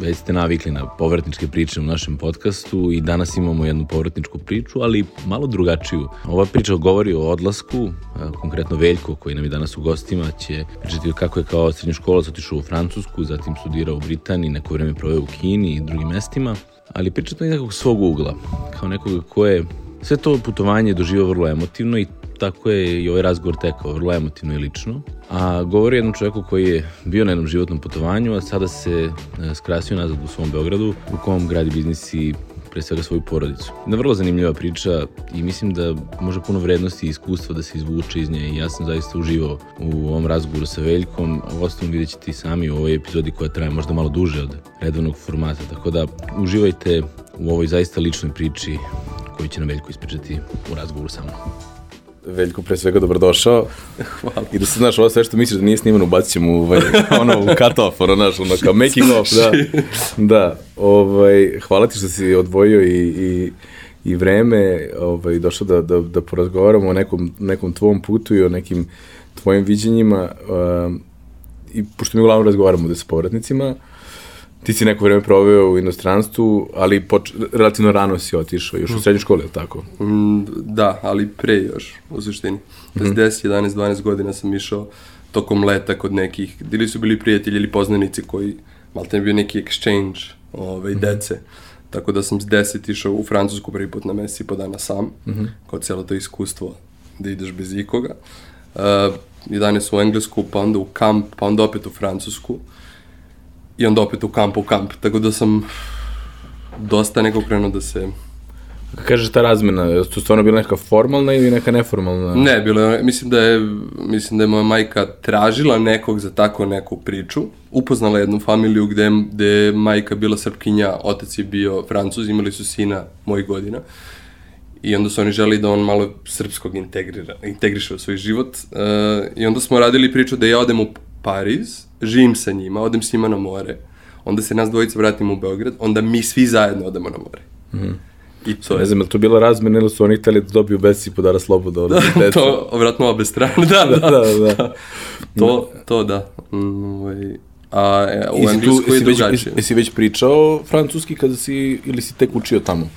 već ste navikli na povratničke priče u našem podcastu i danas imamo jednu povratničku priču, ali malo drugačiju. Ova priča govori o odlasku, konkretno Veljko koji nam je danas u gostima će pričati kako je kao srednjoškolac otišao u Francusku, zatim studirao u Britaniji, neko vreme proveo u Kini i drugim mestima, ali priča to iz nekog svog ugla, kao nekoga ko je sve to putovanje doživao vrlo emotivno i tako je i ovaj razgovor tekao, vrlo emotivno i lično. A govori jednom čovjeku koji je bio na jednom životnom putovanju, a sada se e, skrasio nazad u svom Beogradu, u kom gradi biznis i pre svega svoju porodicu. Jedna vrlo zanimljiva priča i mislim da može puno vrednosti i iskustva da se izvuče iz nje i ja sam zaista uživao u ovom razgovoru sa Veljkom, u osnovu vidjet ćete i sami u ovoj epizodi koja traje možda malo duže od redovnog formata, tako da uživajte u ovoj zaista ličnoj priči koju će nam Veljko ispričati u razgovoru sa mnom. Veljko, pre svega dobrodošao. Hvala. I da se, znaš, ovo sve što misliš da nije snimano, ubacit ćemo u, ovaj, ono, u cut off, ono, znaš, ono, kao making off, da. Da, ovaj, hvala ti što si odvojio i, i, i vreme, ovaj, došao da, da, da porazgovaramo o nekom, nekom tvom putu i o nekim tvojim viđenjima. Um, I pošto mi uglavnom razgovaramo da sa povratnicima, ti si neko vreme proveo u inostranstvu, ali poč, relativno rano si otišao, još u srednjoj školi, je tako? Mm, da, ali pre još, u suštini. Mm -hmm. 10, 11, 12 godina sam išao tokom leta kod nekih, ili su bili prijatelji ili poznanici koji, malo ne bio neki exchange ove, ovaj, mm -hmm. dece. Tako da sam s 10 išao u Francusku prvi put na meseci po dana sam, mm -hmm. kao cijelo to iskustvo da ideš bez ikoga. Uh, 11 u Englesku, pa onda u kamp, pa onda opet u Francusku. Uh, i onda opet u kamp u kamp, tako da sam dosta neko krenuo da se... Kako kažeš ta razmena, je to stvarno bila neka formalna ili neka neformalna? Ne, bilo je, mislim da je, mislim da je moja majka tražila nekog za tako neku priču. Upoznala jednu familiju gde, gde je majka bila srpkinja, otac je bio francuz, imali su sina mojih godina. I onda su oni želi da on malo srpskog integrira, integriše u svoj život. Uh, I onda smo radili priču da ja odem u Pariz, živim sa njima, odem s njima na more, onda se nas dvojica vratimo u Beograd, onda mi svi zajedno odemo na more. Mm. I to ne je... znam, je to bila razmena ili su oni hteli da dobiju besi podara sloboda od da, to, vratno obe strane, da, da, da, da, da. To, to da. Mm, ovaj, a e, u Engleskoj je drugačije. Jesi već pričao francuski kada si, ili si tek učio tamo?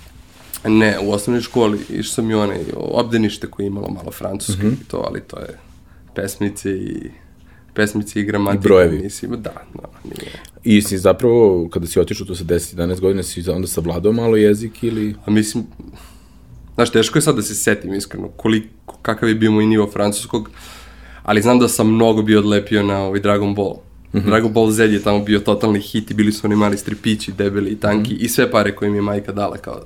Ne, u osnovnoj školi išao sam i onaj obdenište koje je imalo malo francuski mm -hmm. i to, ali to je pesmice i pesmice i gramatika. I brojevi. Mislim, da, da, nije. I si zapravo, kada si otišao tu sa 10-11 godina, si onda savladao malo jezik ili... A mislim, znaš, teško je sad da se setim iskreno koliko, kakav je bio moj nivo francuskog, ali znam da sam mnogo bio odlepio na ovaj Dragon Ball. Mm -hmm. Dragon Ball Z je tamo bio totalni hit i bili su oni mali stripići, debeli i tanki mm -hmm. i sve pare koje mi je majka dala kao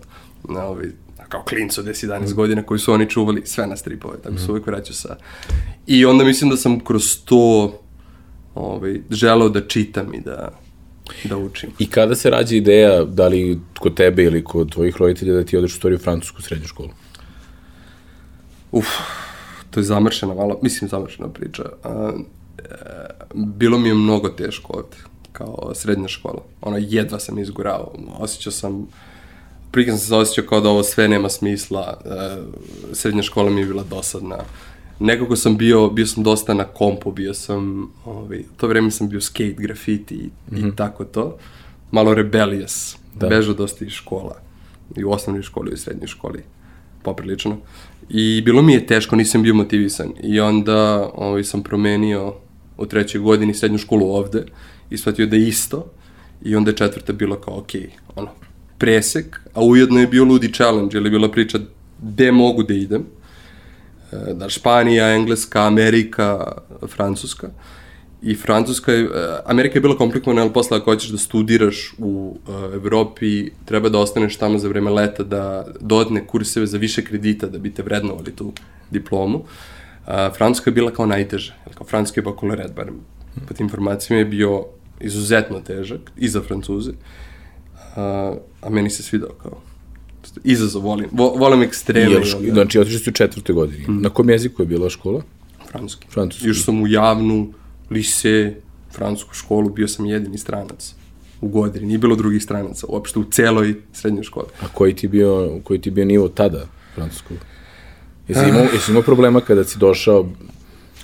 na ovaj kao klincu 10-11 mm. godina koji su oni čuvali sve na stripove, tako mm. se uvek vraćao sa... I onda mislim da sam kroz to ovaj, želeo da čitam i da, da učim. I kada se rađa ideja, da li kod tebe ili kod tvojih roditelja, da ti odeš u storiju francusku srednju školu? Uf, to je zamršena malo, mislim zamršena priča. A, e, bilo mi je mnogo teško ovde, kao srednja škola. Ono, jedva sam izgurao, osjećao sam prikaz sam se osjećao kao da ovo sve nema smisla, e, srednja škola mi je bila dosadna. Nekako sam bio, bio sam dosta na kompu, bio sam, ovaj, to vreme sam bio skate, grafiti i, mm -hmm. i mhm. tako to. Malo rebellious, da. bežao dosta iz škola. I u osnovnoj školi i u srednjoj školi, poprilično. I bilo mi je teško, nisam bio motivisan. I onda ovaj, sam promenio u trećoj godini srednju školu ovde i shvatio da isto. I onda je četvrta bilo kao, ok, ono, presek, a ujedno je bio ludi challenge, ili je bila priča gde mogu da idem. E, da, Španija, Engleska, Amerika, Francuska. I Francuska je, e, Amerika je bila komplikovana, ali posle ako hoćeš da studiraš u uh, Evropi, treba da ostaneš tamo za vreme leta, da dodatne kurseve za više kredita, da bi te vrednovali tu diplomu. Francuska je bila kao najteža, kao francuski bakalaret, barem po tim informacijama je bio izuzetno težak i za Francuze. A meni se svidao kao izazov volim, Vo, volim ekstremno. Jel, da. Znači, otišli ste u četvrtoj godini. Mm. Na kom jeziku je bila škola? Francuski. Francuski. Još sam u javnu, lise, francusku školu, bio sam jedini stranac u godini, nije bilo drugih stranaca, uopšte u celoj srednjoj školi. A koji ti bio, koji ti bio nivo tada francuskog? Jesi imao, jesi imao problema kada si došao,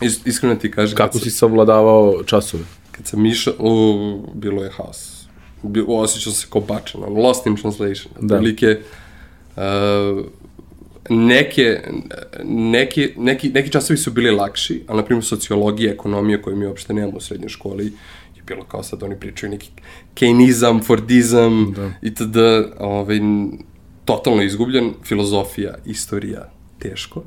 Is, iskreno ti kažem, kako si savladavao časove? kad sam išao, u, bilo je haos. Bi, osjećao se kao bačeno, lost in translation. Da. Otprilike, uh, neke, neki, neki, neki časovi su bili lakši, ali na primjer sociologija, ekonomija koju mi uopšte nemamo u srednjoj školi, je bilo kao sad oni pričaju neki kejnizam, fordizam da. itd. Ovaj, totalno izgubljen, filozofija, istorija, teško.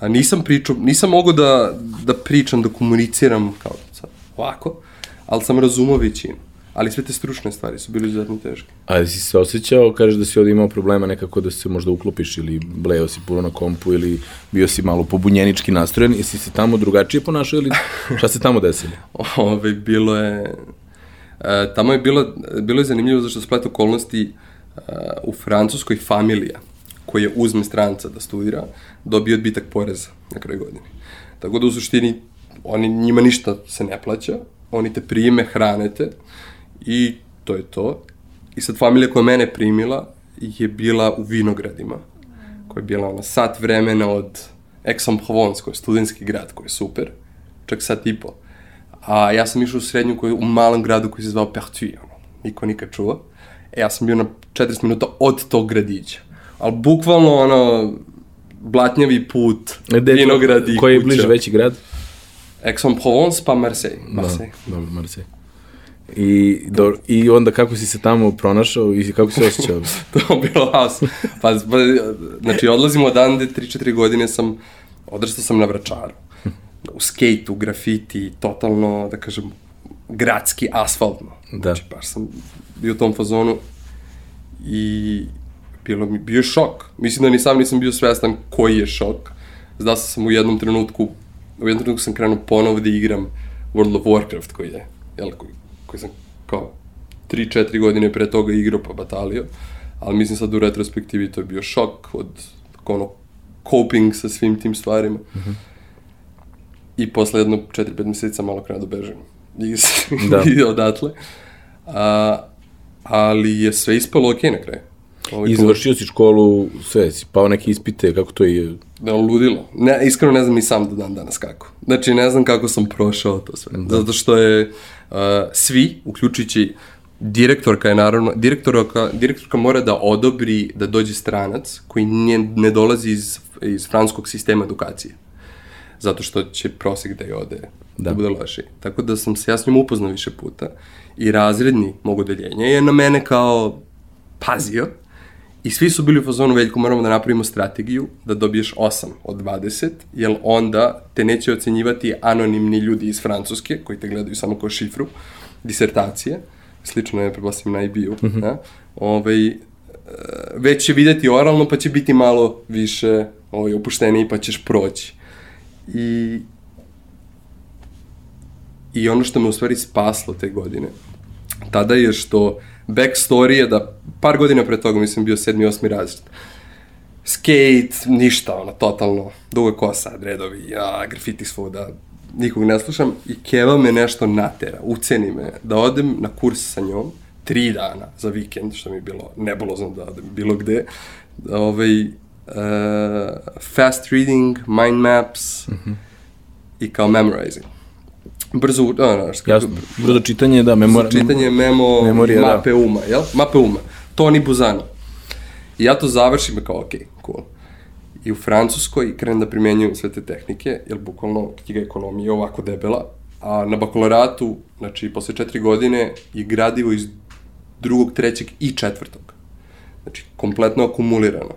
A nisam pričao, nisam mogao da, da pričam, da komuniciram kao sad ovako, ali sam razumao većinu. Ali sve te stručne stvari su bile izuzetno teške. A si se osjećao, kažeš da si ovdje imao problema nekako da se možda uklopiš ili bleo si puno na kompu ili bio si malo pobunjenički nastrojen, jesi se tamo drugačije ponašao ili šta se tamo desilo? Ove, bilo je... E, tamo je bilo, bilo je zanimljivo zašto splet okolnosti e, u Francuskoj familija koja uzme stranca da studira, dobije odbitak poreza na kraju godine. Tako da u suštini oni, njima ništa se ne plaća, oni te prime, hrane te i to je to. I sad familija koja je mene primila je bila u Vinogradima, koja je bila na sat vremena od Aix-en-Provence, koji je studentski grad, koji je super, čak sat i po. A ja sam išao u srednju koji, u malom gradu koji se zvao Pertuis, ono, niko nikad čuo. E, ja sam bio na 40 minuta od tog gradića. Ali bukvalno, ono, blatnjavi put, vinogradi, Koji je kuća. bliže veći grad? Aix-en-Provence pa Marseille. Marseille. Da, dobro, Marseille. I, do, I onda kako si se tamo pronašao i kako si se osjećao? to je bilo haos. Pa, pa, znači, odlazimo odande, 3-4 godine sam, odrastao sam na Vračaru. U skejtu, grafiti, totalno, da kažem, gradski, asfaltno. Da. Znači, baš sam bio u tom fazonu i bilo mi, bio je šok. Mislim da ni sam nisam bio svestan koji je šok. Znao sam u jednom trenutku, u jednom trenutku sam krenuo ponovo da igram World of Warcraft koji je, jel, koji, koji sam kao 3-4 godine pre toga igrao pa batalio, ali mislim sad u retrospektivi to je bio šok od ono coping sa svim tim stvarima. Mm -hmm. I posle jedno 4-5 meseca malo krenuo da bežim iz, Da. da. odatle. A, ali je sve ispalo okej na kraju. Ovaj, I završio si školu, sve, si pao neke ispite, kako to je? Da, ludilo. Ne, iskreno ne znam ni sam do dan danas kako. Znači, ne znam kako sam prošao to sve. Da. Zato što je uh, svi, uključujući direktorka je naravno, direktorka, direktorka mora da odobri da dođe stranac koji ne, ne dolazi iz, iz francuskog sistema edukacije. Zato što će prosek da je ode, da, da bude lošiji. Tako da sam se ja s njom upoznao više puta i razredni mog odeljenja je na mene kao pazio I svi su bili u fazonu, Veljko, moramo da napravimo strategiju da dobiješ 8 od 20, jer onda te neće ocenjivati anonimni ljudi iz Francuske, koji te gledaju samo kao šifru, disertacije, slično je, prepostavim, na IB-u, mm -hmm. ovaj, e, već će videti oralno, pa će biti malo više ovaj, opušteniji, pa ćeš proći. I, I ono što me u stvari spaslo te godine, tada je što backstory je da par godina pre toga, mislim, bio sedmi, osmi razred. Skate, ništa, ono, totalno, duga kosa, dredovi, ja, grafiti svuda, nikog ne slušam i Keva me nešto natera, uceni me da odem na kurs sa njom, tri dana za vikend, što mi je bilo nebulozno da odem bilo gde, da, ovaj, uh, fast reading, mind maps mm -hmm. i kao memorizing brzo, kako, Jasno, brzo čitanje, da, memora, brzo čitanje, memo, memorija, mape da. uma, jel? Mape uma. Toni Buzano. I ja to završim kao, ok, cool. I u Francuskoj krenem da primenjujem sve te tehnike, jer bukvalno knjiga ekonomije je ovako debela, a na bakaloratu, znači posle četiri godine, je gradivo iz drugog, trećeg i četvrtog. Znači, kompletno akumulirano.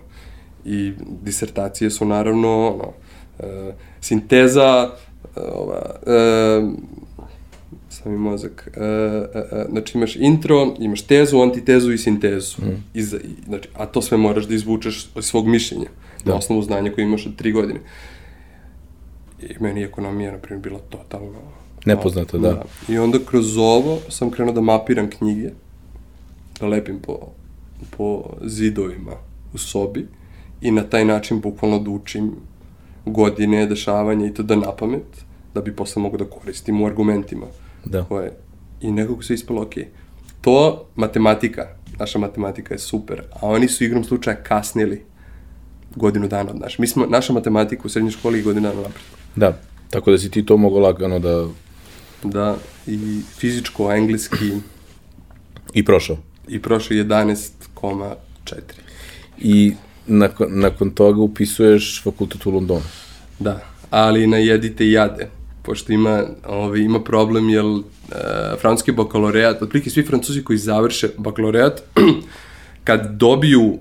I disertacije su naravno, ono, e, sinteza, ova, e, sam mi mozak, e, e, znači imaš intro, imaš tezu, antitezu i sintezu. Mm. I, za, i, znači, a to sve moraš da izvučeš od svog mišljenja, da. na osnovu znanja koje imaš od tri godine. I meni ekonomija, na primjer, bila totalno... Nepoznato, da. da. I onda kroz ovo sam krenuo da mapiram knjige, da lepim po, po zidovima u sobi i na taj način bukvalno da učim godine, dešavanja i to da na pamet, da bi posle mogu da koristim u argumentima. Da. Koje, I nekako se ispalo ok. To, matematika, naša matematika je super, a oni su igrom slučaja kasnili godinu dana od naše. Mi smo, naša matematika u srednjoj školi je godinu dana napred. Da, tako da si ti to mogao lagano da... Da, i fizičko, engleski I prošao. i prošao 11,4. I nakon, nakon toga upisuješ fakultet u Londonu. Da, ali na jedite i jade, pošto ima, ovaj, ima problem, jer uh, francuski bakalaureat, otprilike svi francuzi koji završe bakalaureat, kad dobiju uh,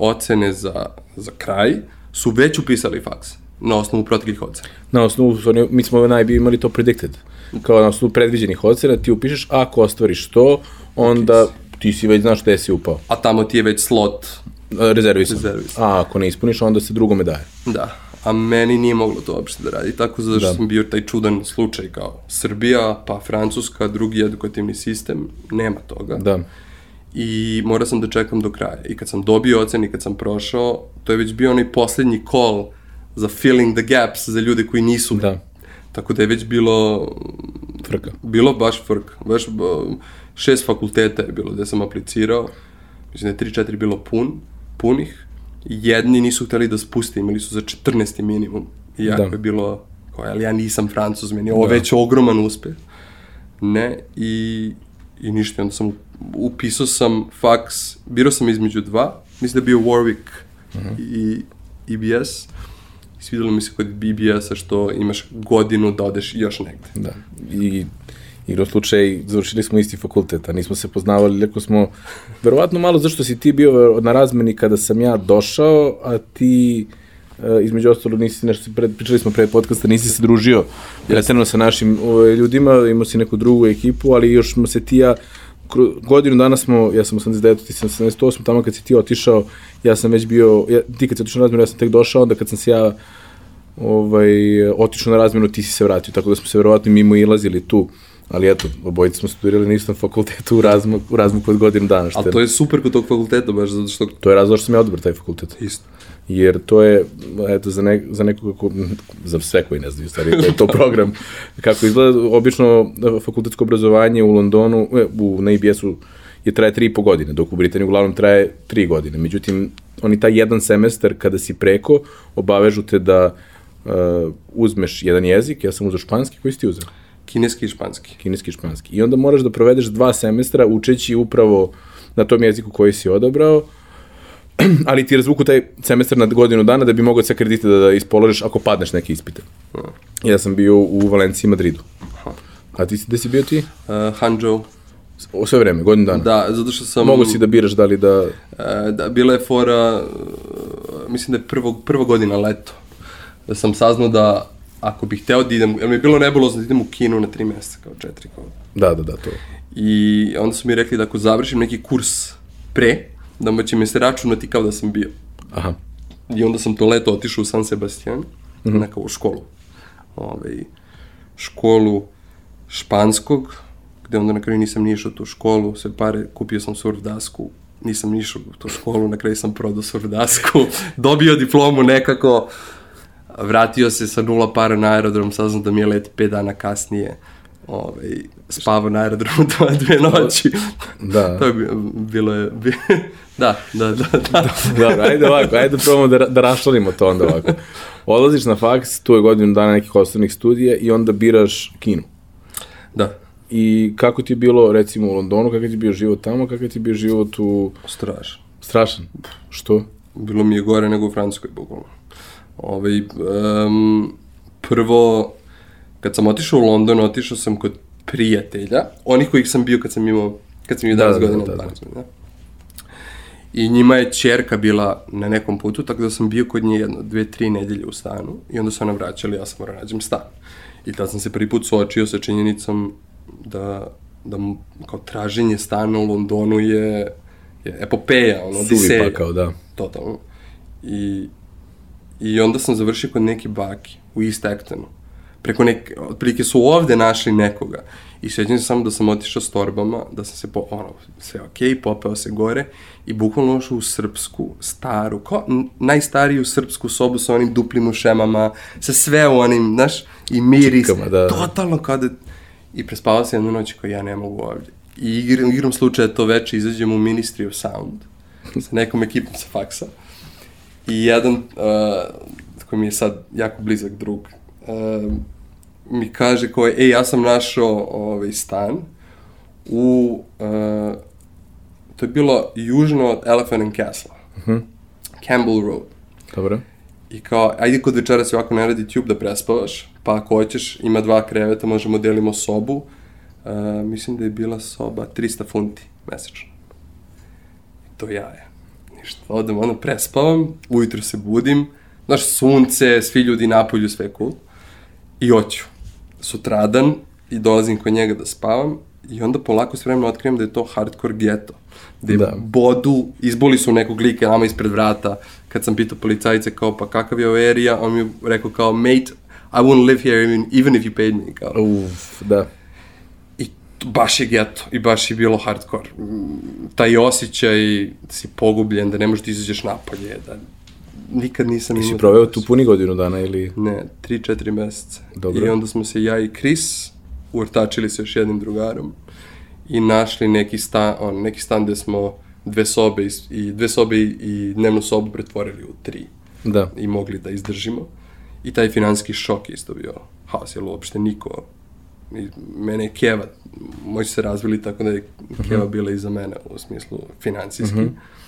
ocene za, za kraj, su već upisali faks na osnovu proteklih ocena. Na osnovu, mi smo najbi imali to predicted. Kao na osnovu predviđenih ocena ti upišeš, ako ostvariš to, onda ti si već znaš gde si upao. A tamo ti je već slot, E, Rezervisan. Rezervisan. A ako ne ispuniš, onda se drugome daje. da. A meni nije moglo to uopšte da radi, tako zato što Da. sam bio taj čudan slučaj kao Srbija, pa Francuska, drugi edukativni sistem, nema toga. Da. i morao sam da čekam do kraja. I kad sam dobio ocen i kad sam prošao, to je već bio onaj poslednji call za filling the gaps za ljude koji nisu. Da. Tako da je već bilo, Frka. bilo baš frk. Baš ba- šest fakulteta je bilo gde sam aplicirao. Mislim da je 3-4 bilo pun, punih. Jedni nisu hteli da spuste, imali su za 14. minimum. I jako Da. je bilo, kao, ali ja nisam francuz, meni je ovo već ogroman uspeh. Ne, i, i ništa, onda sam upisao sam faks, birao sam između dva, mislim da je bio Warwick i EBS. I svidelo mi se kod BBS-a što imaš godinu da odeš još negde. Da. I igro slučaj, završili smo isti fakultet, a nismo se poznavali, iako smo, verovatno malo zašto si ti bio na razmeni kada sam ja došao, a ti e, između ostalo nisi nešto, pred, pričali smo pre podcasta, nisi se družio pretredno sa našim ovaj, ljudima, imao si neku drugu ekipu, ali još smo se ti ja godinu dana smo, ja sam 89, ti sam 78, tamo kad si ti otišao, ja sam već bio, ja, ti kad si otišao na razmenu, ja sam tek došao, onda kad sam se ja ovaj, otišao na razmenu, ti si se vratio, tako da smo se verovatno mimo ilazili tu, ali eto, obojice smo studirali na istom fakultetu u razmak, u razmaku od godinu dana, što Ali to je super kod tog fakulteta, baš zato što... to je razlog što sam ja odabrao taj fakultet. Isto. Jer to je, eto, za, ne, za nekog, ko, za sve koji ne znaju, stvari, to je to program. Kako izgleda, obično e, fakultetsko obrazovanje u Londonu, e, u, na IBS-u je traje tri i po godine, dok u Britaniji uglavnom traje tri godine. Međutim, oni taj jedan semestar, kada si preko, obavežu te da uh, uzmeš jedan jezik, ja sam uzeo španski, koji si ti uzeo? Kineski i španski. kineski i španski. I onda moraš da provedeš dva semestra učeći upravo na tom jeziku koji si odabrao, ali ti razvuku taj semestar na godinu dana da bi mogao sve kredite da, da ispoložiš ako padneš neke ispite. Ja sam bio u Valenciji i Madridu. A ti si, gde si bio ti? Uh, Hangzhou. O sve vreme, godinu dana. Da, zato što sam... Mogu si da biraš da li da... E, da, bila je fora, mislim da je prvo, prva godina leto, da sam saznao da ako bih hteo da idem, jer mi je bilo nebulozno da idem u kinu na tri mjeseca, kao četiri, kao. Da, da, da, to. I onda su mi rekli da ako završim neki kurs pre, da će mi se računati kao da sam bio. Aha. I onda sam to leto otišao u San Sebastian, mm -hmm. neka u školu. Ovaj, školu španskog, gde onda na kraju nisam ni išao tu školu, sve pare, kupio sam surf dasku, nisam ni išao u tu školu, na kraju sam prodao surf dasku, dobio diplomu nekako, vratio se sa nula para na aerodrom, saznam da mi je let pet dana kasnije, ovaj, spavao na aerodromu dva, dve noći. Da. to je bi- bilo je, da, da, da, da. Dobro, ajde ovako, ajde probamo da, da raščlanimo to onda ovako. Odlaziš na faks, tu je godinu dana nekih osnovnih studija i onda biraš kinu. da. I kako ti je bilo, recimo, u Londonu, kakav ti je bio život tamo, kakav ti je bio život u... Strašno. Strašan. Što? Bilo mi je gore nego u Francuskoj, bukvalno. Ovaj, um, prvo, kad sam otišao u London, otišao sam kod prijatelja, onih kojih sam bio kad sam imao, kad sam imao 11 Da, da, godina, da, da. 12 godina. I njima je čerka bila na nekom putu, tako da sam bio kod nje jedno, dve, tri nedelje u stanu i onda su ona vraćali, ja sam morao da nađem stan. I tad sam se prvi put suočio sa činjenicom da, da kao traženje stana u Londonu je, je epopeja, ono, Suvi odiseja. pakao, da. Totalno. I, I onda sam završio kod neke baki u East Actonu. Preko neke, otprilike su ovde našli nekoga. I sjećam se samo da sam otišao s torbama, da sam se, po, ono, sve okej, popeo se gore i bukvalno ušao u srpsku, staru, n- najstariju srpsku sobu sa onim duplim ušemama, sa sve u onim, znaš, i miris. Čipkama, da. Totalno kao da... I prespavao sam jednu noć kao ja ne mogu ovdje. I igram, igram slučaja to veče izađem u Ministry of Sound sa nekom ekipom sa faksa. I jedan, uh, koji mi je sad jako blizak drug, uh, mi kaže kao, ej, ja sam našao ovaj stan u, uh, to je bilo južno od Elephant and Castle, uh -huh. Campbell Road. Dobro. I kao, ajde kod večera se ovako ne radi tube da prespavaš, pa ako hoćeš, ima dva kreveta, možemo delimo sobu. Uh, mislim da je bila soba 300 funti mesečno. I to ja je. Ništa, odem, ono, prespavam, ujutro se budim, znaš, sunce, svi ljudi napolju, sve cool. I hoću. Sutradan, i dolazim kod njega da spavam, i onda polako s vremenom otkrivam da je to hardcore geto. Gde da. bodu, izboli su nekog lika nama ispred vrata, kad sam pitao policajce kao, pa kakav je ovo area, on mi je rekao kao, mate, I wouldn't live here even, even if you paid me, kao. Uf, da. Baš je geto, i baš je bilo hardcore. Taj osjećaj da si pogubljen, da ne možeš da izađeš napolje, da nikad nisam imao... Jesi proveo tu puni godinu dana ili... Ne, 3-4 meseca. Dobro. I onda smo se ja i Chris uortačili se još jednim drugarom i našli neki stan, on, neki stan gde smo dve sobe i, i dve sobe i dnevnu sobu pretvorili u tri. Da. I mogli da izdržimo. I taj finanski šok isto bio haos, jer uopšte niko i mene je Keva, moji se razvili tako da je Keva uh -huh. bila iza mene u smislu financijski. Uh mhm. -huh.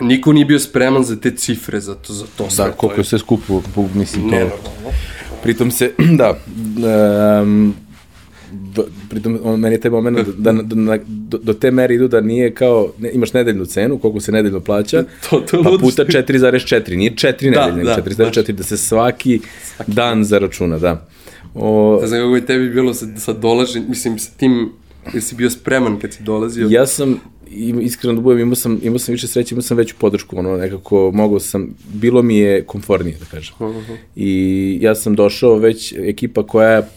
Niko nije bio spreman za te cifre, za to, za to sve. Da, koliko je sve skupo, mislim, to... Nenormalno. Pritom se, da, um, pritom on, meni je taj moment da, da, da, do, do te mere idu da nije kao, ne, imaš nedeljnu cenu, koliko se nedeljno plaća, to, to pa puta 4,4, nije 4 da, nedelje, da, 4,4, da se svaki, svaki dan zaračuna, da. O, ne znam kako je tebi bilo sa, sa dolaženjem, mislim, sa tim, jesi bio spreman kad si dolazio? Ja sam, iskreno da budem, imao sam, imao sam više sreće, imao sam veću podršku, ono, nekako, mogao sam, bilo mi je komfornije, da kažem. Uh -huh. I ja sam došao već, ekipa koja,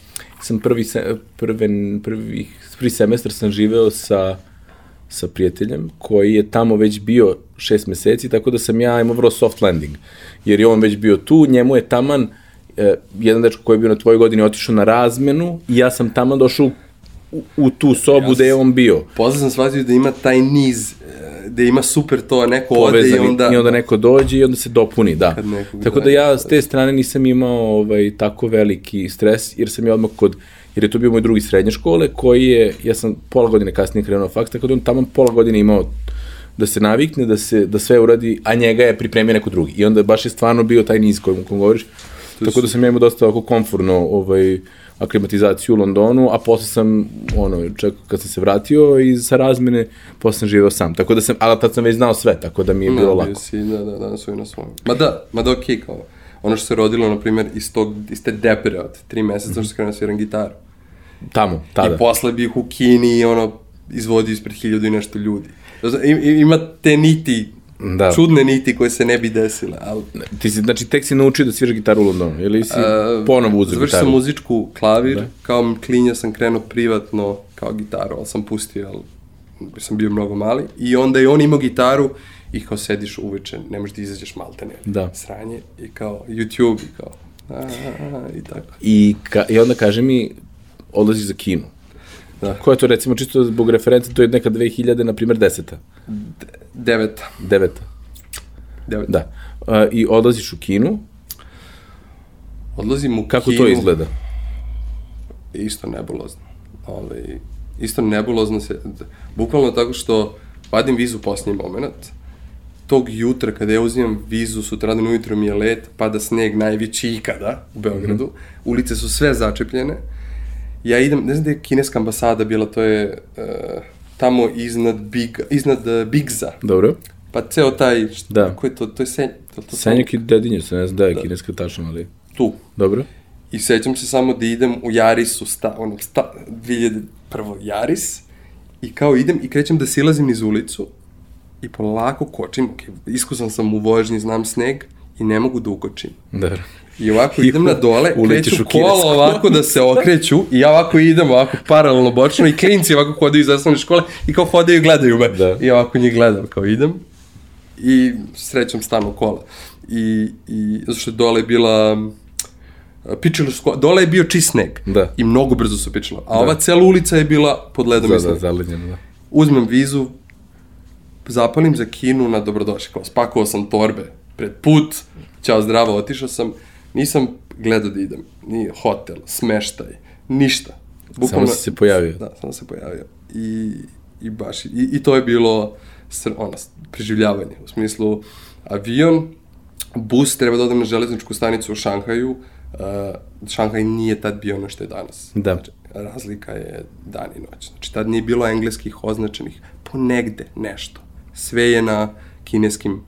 sam prvi, se, prve, prvi, prvi semestar sam živeo sa, sa prijateljem koji je tamo već bio šest meseci, tako da sam ja imao vrlo soft landing, jer je on već bio tu, njemu je taman, eh, jedan dečko koji je bio na tvojoj godini otišao na razmenu i ja sam tamo došao u, tu sobu ja gde je on bio. Posle sam shvatio da ima taj niz, e, da ima super to, neko Povezani, ode i onda... I onda neko dođe i onda se dopuni, da. Tako da ja s te strane nisam imao ovaj, tako veliki stres, jer sam ja odmah kod, jer je to bio moj drugi srednje škole, koji je, ja sam pola godine kasnije krenuo faks, tako da on tamo pola godine imao da se navikne, da se da sve uradi, a njega je pripremio neko drugi. I onda baš je stvarno bio taj niz kojim, kojim govoriš. Tako da sam ja imao dosta ovako komforno ovaj, aklimatizaciju u Londonu, a posle sam, ono, čak kad sam se vratio i sa razmene, posle sam živeo sam. Tako da sam, ali tad sam već znao sve, tako da mi je bilo no, lako. Si, da, da, da, svoj na svom. Ma da, ma da okej, okay, kao, ono što se rodilo, na primjer, iz, tog, iz te depere od tri meseca, mm -hmm. što se krenuo da sviram gitaru. Tamo, tada. I posle bih u Kini, ono, izvodio ispred hiljadu i nešto ljudi. Ima te niti da. čudne niti koje se ne bi desile. Ali... Ti si, znači, tek si naučio da sviraš gitaru u Londonu, ili si uh, ponovo uzeo gitaru? sam muzičku klavir, da. kao klinja sam krenuo privatno kao gitaru, ali sam pustio, ali sam bio mnogo mali. I onda je on imao gitaru i kao sediš uveče, ne možeš da izađeš malte ne. Da. Sranje i kao YouTube i kao a, a, a, i tako. I, ka, I onda kaže mi, odlaziš za kinu. Da. Ko je to recimo čisto zbog reference, to je neka 2000, na primjer, deseta. De, deveta. Deveta. Deveta. Da. Uh, I odlaziš u kinu. Odlazim u Kako kinu. to izgleda? Isto nebulozno. Ali, isto nebulozno se, bukvalno tako što vadim vizu posljednji moment, tog jutra kada ja uzimam vizu, sutradan ujutro mi je let, pada sneg najveći ikada u Beogradu, mm -hmm. ulice su sve začepljene, ja idem, ne znam da je kineska ambasada bila, to je uh, tamo iznad, Big, iznad uh, Bigza. Dobro. Pa ceo taj, šta, da. ko je to, to je Senj. To, to, Senjak i Dedinje, se ne znam da je da. kineska tačno, ali... Tu. Dobro. I sećam se samo da idem u Jarisu, sta, ono, sta, 2001. Jaris, i kao idem i krećem da silazim niz ulicu, i polako kočim, ok, iskusan sam u vožnji, znam sneg, i ne mogu da ukočim. Dobro. I ovako idem na dole, kreću kola ovako da se okreću i ja ovako idem ovako paralelno bočno i klinci ovako hodaju iz osnovne škole i kao hodaju i gledaju me. Da. I ovako njih gledam kao idem i srećem stanu kola. I, i zato što je dole bila pičili su, ko- dole je bio čist sneg. Da. I mnogo brzo su pičili. A ova cela ulica je bila pod ledom Da, i da, da. Uzmem vizu, zapalim za kinu na dobrodošli. Spakovao sam torbe pred put, ćao zdravo, otišao sam. Nisam gledao da idem. Ni hotel, smeštaj, ništa. Samo si se pojavio. Da, samo se pojavio. I, i baš, i, i to je bilo sr, ono, preživljavanje. U smislu, avion, bus, treba da odem na železničku stanicu u Šanghaju. Uh, Šanghaj nije tad bio ono što je danas. Da. Znači, razlika je dan i noć. Znači, tad nije bilo engleskih označenih ponegde nešto. Sve je na kineskim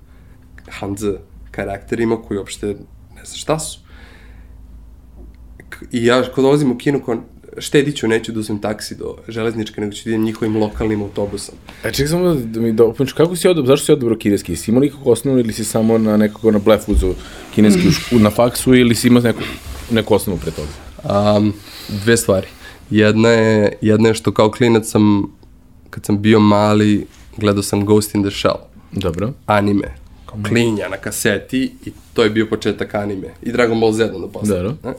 Hanzi karakterima koji uopšte znam šta su. I ja kad dolazim u kinu, kao, štedit ću, neću da uzmem taksi do železničke, nego ću da idem njihovim lokalnim autobusom. A čekaj samo da, da mi dopuniš, kako si odobrao, zašto si odobrao kineski? Jesi imao nekako osnovu ili si samo na nekako na blef uzeo kineski u na faksu ili si imao neku, neku osnovu pre toga? Um, dve stvari. Jedna je, jedna je što kao klinac sam, kad sam bio mali, gledao sam Ghost in the Shell, Dobro. anime, klinja na kaseti i to je bio početak anime. I Dragon Ball Z onda posle. Dobro. Ne?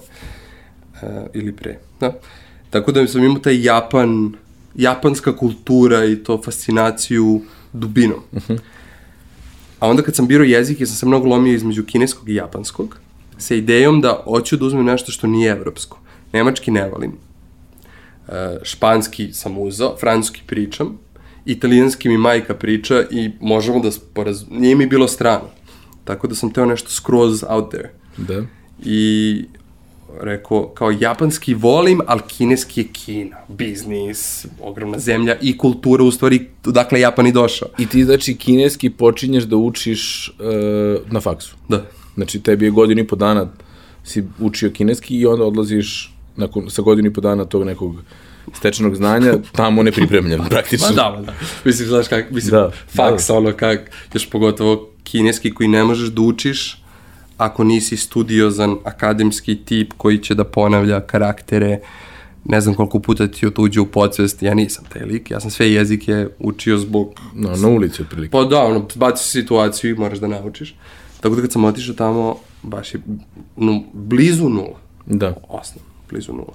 E, ili pre. Da. Tako da sam imao taj Japan, japanska kultura i to fascinaciju dubinom. A onda kad sam birao jezik, ja sam se mnogo lomio između kineskog i japanskog, sa idejom da hoću da uzmem nešto što nije evropsko. Nemački ne volim, e, španski sam uzao, francuski pričam, italijanski mi majka priča i možemo da sporaz... Nije mi bilo strano. Tako da sam teo nešto skroz out there. Da. I rekao, kao japanski volim, ali kineski je Kina. Biznis, ogromna zemlja i kultura, u stvari, dakle Japan i došao. I ti znači kineski počinješ da učiš uh, na faksu. Da. Znači tebi je godinu i po dana si učio kineski i onda odlaziš nakon, sa godinu i po dana tog nekog stečenog znanja, tamo nepripremljen praktično. Ma da, ma da. Mislim, znaš kak, mislim, Da, da, faks, ono kak, još pogotovo kineski koji ne možeš da učiš ako nisi studiozan akademski tip koji će da ponavlja karaktere, ne znam koliko puta ti otuđe u podsvest, ja nisam taj lik, ja sam sve jezike učio zbog No, na ulici otprilike. Pa da, ono, baci se situaciju i moraš da naučiš. Tako da kad sam otišao tamo, baš je no, blizu nula. Da. Osnovno, blizu nula.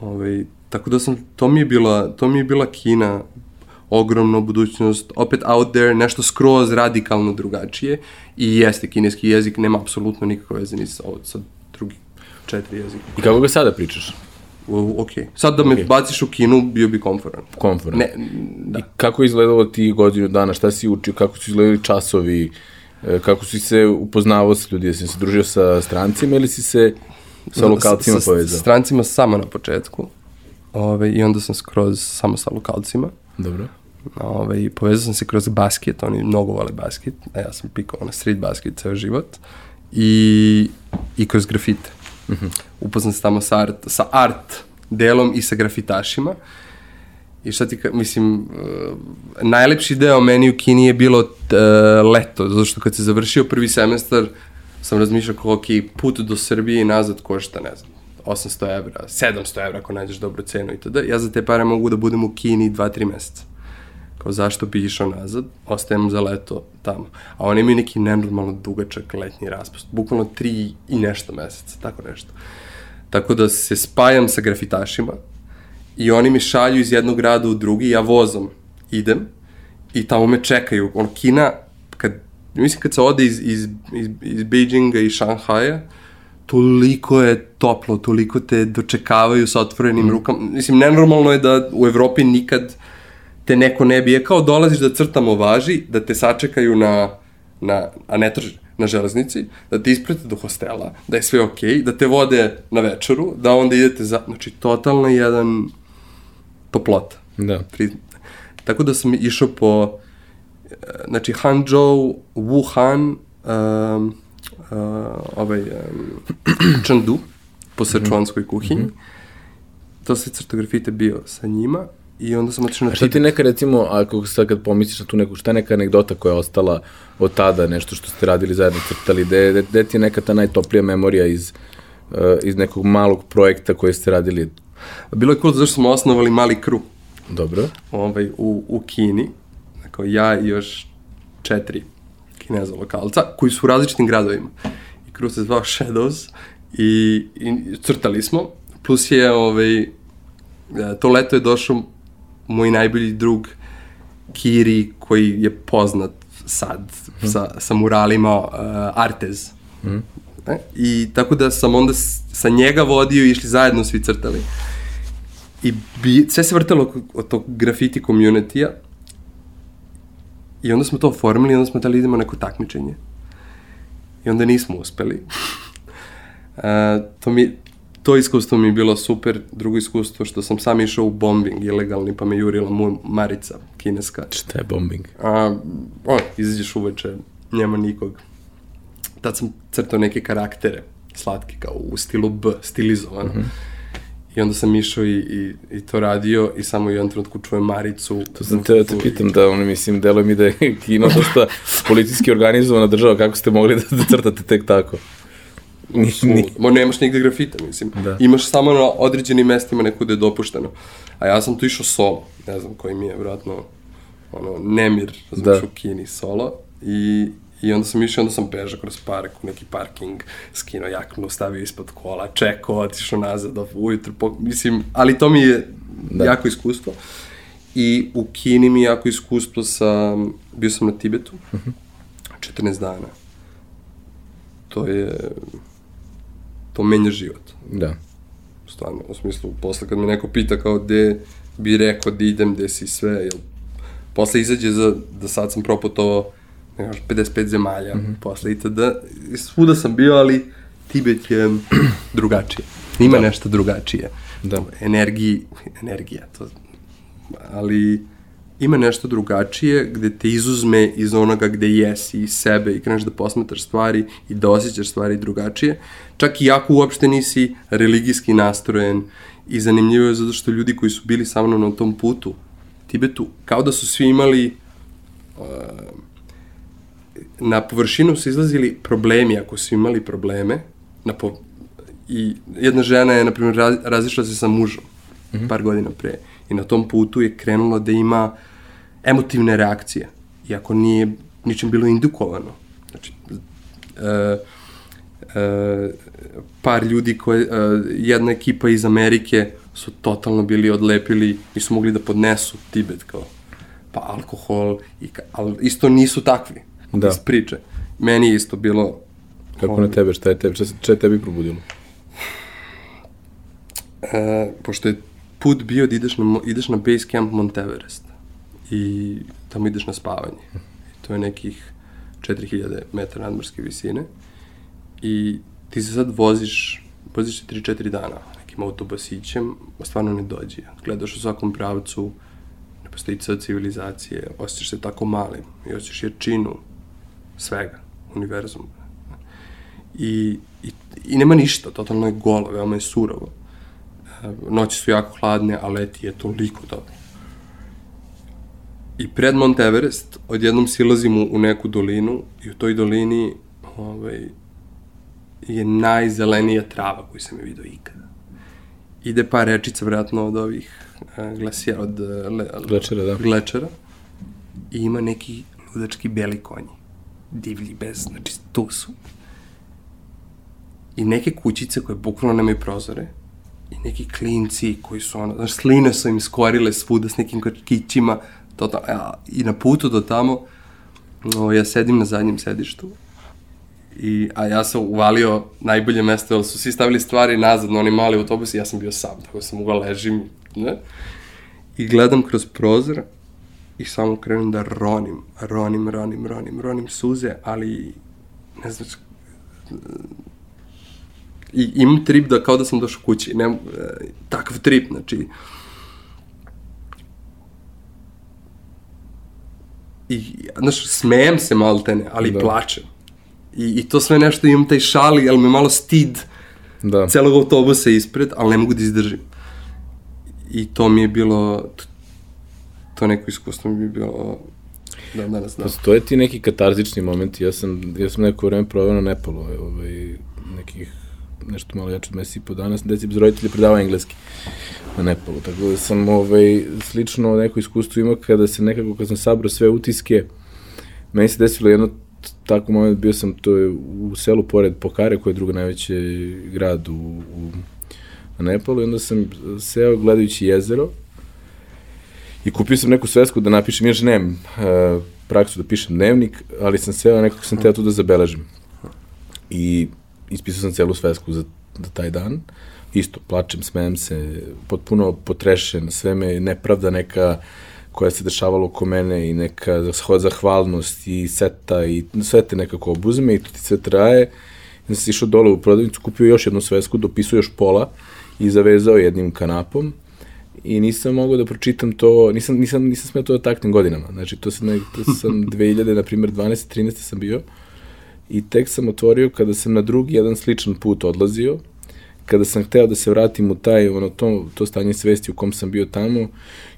Ove, tako da sam, to mi je bila, to mi je bila Kina, ogromna budućnost, opet out there, nešto skroz radikalno drugačije i jeste, kineski jezik nema apsolutno nikakve veze ni sa, sa drugih četiri jezika. I kako ga sada pričaš? Ok. Sad da me Ok. baciš u Kinu, bio bi komforan. Komforno. Ne, da. I kako je izgledalo ti godinu dana, šta si učio, kako su izgledali časovi, e, kako si se upoznavao sa ljudi, jesi se družio sa strancima ili si se sa lokalcima sa, povezao? Sa strancima samo na početku. Ove, I onda sam skroz samo sa lokalcima. Dobro. Ove, i povezao sam se kroz basket, oni mnogo vole basket, a ja sam pikao na street basket ceo život. I, i kroz grafite. Mm -hmm. Upoznam se tamo sa art, sa art delom i sa grafitašima. I šta ti, mislim, uh, najlepši deo meni u Kini je bilo uh, leto, zato što kad se završio prvi semestar, sam razmišljao kao, ok, put do Srbije i nazad košta, ne znam, 800 evra, 700 evra ako nađeš dobru cenu i tada. Ja za te pare mogu da budem u Kini 2-3 meseca. Kao zašto bi išao nazad, ostajem za leto tamo. A oni imaju neki nenormalno dugačak letnji raspust, bukvalno 3 i nešto meseca, tako nešto. Tako da se spajam sa grafitašima, i oni mi šalju iz jednog grada u drugi, ja vozom idem i tamo me čekaju. Ono, Kina, kad, mislim kad se ode iz, iz, iz, iz Beijinga i Šanghaja, toliko je toplo, toliko te dočekavaju sa otvorenim mm. rukama. Mislim, nenormalno je da u Evropi nikad te neko ne bi, je kao dolaziš da crtamo važi, da te sačekaju na, na a ne trže, na železnici, da te isprate do hostela, da je sve okej, okay, da te vode na večeru, da onda idete za... Znači, totalno jedan toplota. Da. Pri... Tako da sam išao po e, znači Hangzhou, Wuhan, um, uh, ovaj um, Chengdu po srčuanskoj kuhinji. Mm -hmm. To se crtografite bio sa njima i onda sam otišao na A šta ti neka recimo, ako sad kad pomisliš na tu neku, šta je neka anegdota koja je ostala od tada, nešto što ste radili zajedno, crtali, gde, gde ti je neka ta najtoplija memorija iz, uh, iz nekog malog projekta koji ste radili? Bilo je cool zašto smo osnovali mali kru Dobro. ovaj, u, u Kini, dakle ja i još četiri kineza lokalca, koji su u različitim gradovima. I kru se zvao Shadows I, i crtali smo, plus je, ovaj, e, to leto je došao moj najbolji drug Kiri, koji je poznat sad sa, sa muralima uh, Artez. Mm. E, I tako da sam onda sa njega vodio i išli zajedno svi crtali. I bi, sve se vrtalo od tog grafiti community-a. I onda smo to oformili i onda smo tali idemo na neko takmičenje. I onda nismo uspeli. uh, to, mi, to iskustvo mi je bilo super. Drugo iskustvo što sam sam išao u bombing ilegalni pa me jurila mu Marica, kineska. Šta je bombing? A, o, izađeš uveče, nema nikog. Tad sam crtao neke karaktere, slatke, kao u stilu B, stilizovano. Mm -hmm. I onda sam išao i, i, i to radio i samo u jednom trenutku čujem Maricu. To sam te te pitam da, ono, mislim, deluje mi da je Kina dosta policijski organizovana država, kako ste mogli da, da crtate tek tako? Ni, ni, Mo nemaš nigde grafita, mislim. Da. Imaš samo na određenim mestima neku da je dopušteno. A ja sam tu išao solo, ne znam koji mi je, vjerojatno, ono, nemir, razumiješ, Da. u Kini solo. I, I onda sam išao, onda sam bežao kroz park, u neki parking, skinuo jaknu, stavio ispod kola, čekao, otišao nazad, ujutru, po, mislim, ali to mi je Da. da. jako iskustvo. I u Kini mi je jako iskustvo sa, bio sam na Tibetu, 14 dana. To je, to menja život da. stvarno, u smislu, posle kad me neko pita kao gde bi rekao da idem, gde si sve, jel, posle izađe za, da sad sam proputovao, ne znaš, 55 zemalja, mm -hmm. posle itd. Svuda sam bio, ali Tibet je drugačije. Ima da. nešto drugačije. Da. Energiji, energija, to, ali ima nešto drugačije gde te izuzme iz onoga gde jesi, iz sebe i kreneš da posmetaš stvari i da osjećaš stvari drugačije. Čak i ako uopšte nisi religijski nastrojen i zanimljivo je zato što ljudi koji su bili sa mnom na tom putu, Tibetu, kao da su svi imali uh, na površinu su izlazili problemi, ako su imali probleme, na po, i jedna žena je, na primjer, raz, razišla se sa mužom mm -hmm. par godina pre i na tom putu je krenula da ima emotivne reakcije, iako nije ničim bilo indukovano. Znači, e, e, par ljudi koje, e, jedna ekipa iz Amerike su totalno bili odlepili, nisu mogli da podnesu Tibet kao pa alkohol, i, ali isto nisu takvi Da. iz priče. Meni je isto bilo Kako na tebe, šta je tebi, šta, šta je tebi probudilo? E, pošto je put bio da ideš na, ideš na base camp Monteverest i tamo ideš na spavanje. I to je nekih 4000 metara nadmorske visine i ti se sad voziš, voziš se 3-4 dana nekim autobasićem, a stvarno ne dođe. Gledaš u svakom pravcu, ne postoji ceo civilizacije, osjećaš se tako malim i osjećaš jačinu svega, univerzuma. I, i, I nema ništa, totalno je golo, veoma je surovo. E, Noći su jako hladne, a leti je toliko dobro. I pred Mount Everest odjednom silazimo u neku dolinu i u toj dolini ovaj, je najzelenija trava koju sam je vidio ikada. Ide par rečica, vjerojatno, od ovih uh, glasija, od uh, le, Glečera, da. glečera i ima neki ludački beli konji. Divlji, bez, znači tu su. I neke kućice koje bukvalno nemaju prozore i neki klinci koji su ono, znaš, sline su im skorile svuda s nekim kačkićima, to tamo, ja, i na putu do tamo, no, ja sedim na zadnjem sedištu, I, a ja sam uvalio najbolje mesto, jer su svi stavili stvari nazad na oni mali autobus i ja sam bio sam, tako da sam mogao ležim, ne? I gledam kroz prozor i samo krenem da ronim, ronim, ronim, ronim, ronim suze, ali ne znam, i imam trip da kao da sam došao kući, ne, e, takav trip, znači, i, znaš, smejem se maltene, ali Da. plačem. I, I to sve nešto imam taj šali, ali me malo stid Da. celog autobusa ispred, ali ne mogu da izdržim. I to mi je bilo, t- to neko iskustvo mi je bilo, da, danas, da. Postoje ti neki katarzični momenti, ja sam, ja sam neko vreme proveo na Nepalu, ovaj, nekih nešto malo jače od meseci i po dana, sam deci bez roditelja predavao engleski na Nepalu, tako da sam ovaj, slično neko iskustvo imao kada se nekako, kad sam sabrao sve utiske, meni se desilo jedno tako moment bio sam to je u selu pored Pokare koji je drugo najveći grad u, u na Nepalu i onda sam seo gledajući jezero i kupio sam neku svesku da napišem, još nemam uh, praksu da pišem dnevnik, ali sam seo nekako sam teo tu da zabeležim. I ispisao sam celu svesku za, za taj dan. Isto, plačem, smejem se, potpuno potrešen, sve me nepravda neka koja se dešavala oko mene i neka zahvalnost i seta i sve te nekako obuzme i to ti sve traje. I sam išao dole u prodavnicu, kupio još jednu svesku, dopisao još pola i zavezao jednim kanapom i nisam mogao da pročitam to, nisam, nisam, nisam smeo to da taknem godinama. Znači, to sam, to sam 2000, na primjer, 12. 13. sam bio i tek sam otvorio kada sam na drugi jedan sličan put odlazio, kada sam hteo da se vratim u taj, ono, to, to stanje svesti u kom sam bio tamo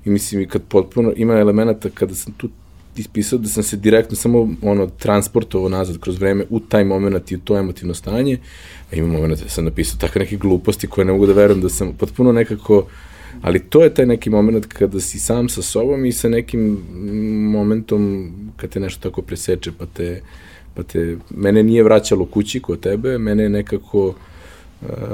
i mislim i kad potpuno ima elemenata kada sam tu ispisao da sam se direktno samo ono transportovao nazad kroz vreme u taj moment i u to emotivno stanje, a ima moment da sam napisao takve neke gluposti koje ne mogu da verujem da sam potpuno nekako ali to je taj neki moment kada si sam sa sobom i sa nekim momentom kad te nešto tako preseče pa te, pa te mene nije vraćalo kući kod tebe, mene je nekako uh,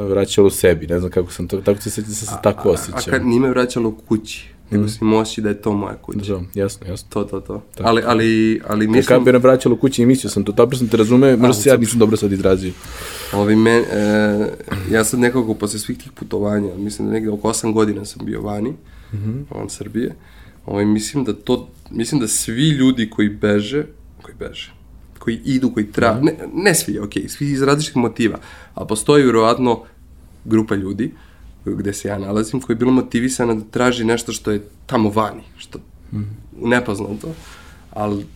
vraćalo sebi, ne znam kako sam to, tako se sećam da se tako osjećao. A, a kad nije me vraćalo kući, nego mm. si moći da je to moja kuća. Da, jasno, jasno. To, to, to. Tako. Ali, ali, ali mislim... Kako bi me vraćalo kući i mislio sam to, dobro sam te razume, možda se ja nisam dobro sad izrazio. Ovi men, e, ja sad nekako posle svih tih putovanja, mislim da negde oko 8 godina sam bio vani, mm -hmm. van Srbije, ovaj, mislim da to, mislim da svi ljudi koji beže, koji beže, koji idu, koji tra... Mm -hmm. ne, ne svi, ok, svi iz različitih motiva, ali postoji vjerovatno grupa ljudi gde se ja nalazim, koja je bila motivisana da traži nešto što je tamo vani, što mm -hmm. nepoznato, ali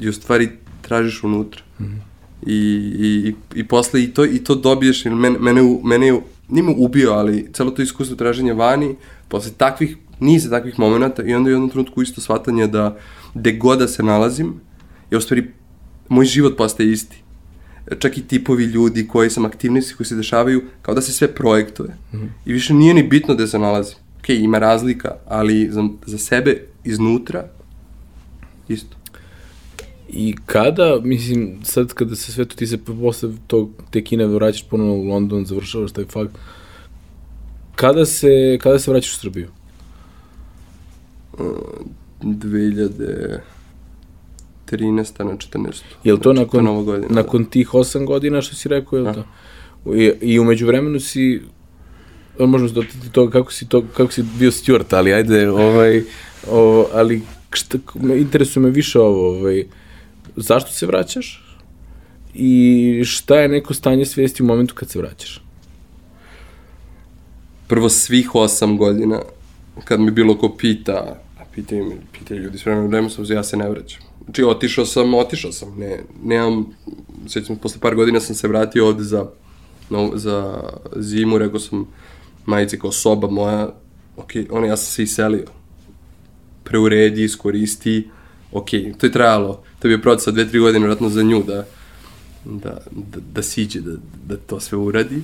i u stvari tražiš unutra. Mm -hmm. I, i, i posle i to, i to dobiješ, ili mene, mene, mene nije me ubio, ali celo to iskustvo traženja vani, posle takvih, niza takvih momenta i onda u jednom trenutku isto shvatanje da gde god da se nalazim, je u stvari moj život postaje isti. Čak i tipovi ljudi koji sam aktivnosti koji se dešavaju, kao da se sve projektuje. Mm -hmm. I više nije ni bitno gde se nalazim. Ok, ima razlika, ali za, za sebe iznutra isto. I kada, mislim, sad kada se sve to, ti se posle tog, te kine vraćaš ponovno u London, završavaš taj fakt, kada se, kada se vraćaš u Srbiju? Uh, 2000... 13. na 14. Je li to znači, nakon, godina, nakon da. tih 8 godina što si rekao, je li to? I, I umeđu vremenu si, možemo se dotati to kako si, to, kako si bio steward, ali ajde, ovaj, o, ali šta, me, interesuje me više ovo, ovaj, zašto se vraćaš i šta je neko stanje svijesti u momentu kad se vraćaš? Prvo svih 8 godina, kad mi bilo ko pita, a pitaju, pitaju ljudi s vremenom vremena, ja se ne vraćam Znači, otišao sam, otišao sam. Ne, nemam, sjećam, posle par godina sam se vratio ovde za, no, za zimu, rekao sam majice kao soba moja, ok, ono, ja sam se iselio. Preuredi, iskoristi, ok, to je trajalo, to je bio proces od dve, tri godine, vratno za nju, da, da, da, da siđe, da, da to sve uradi.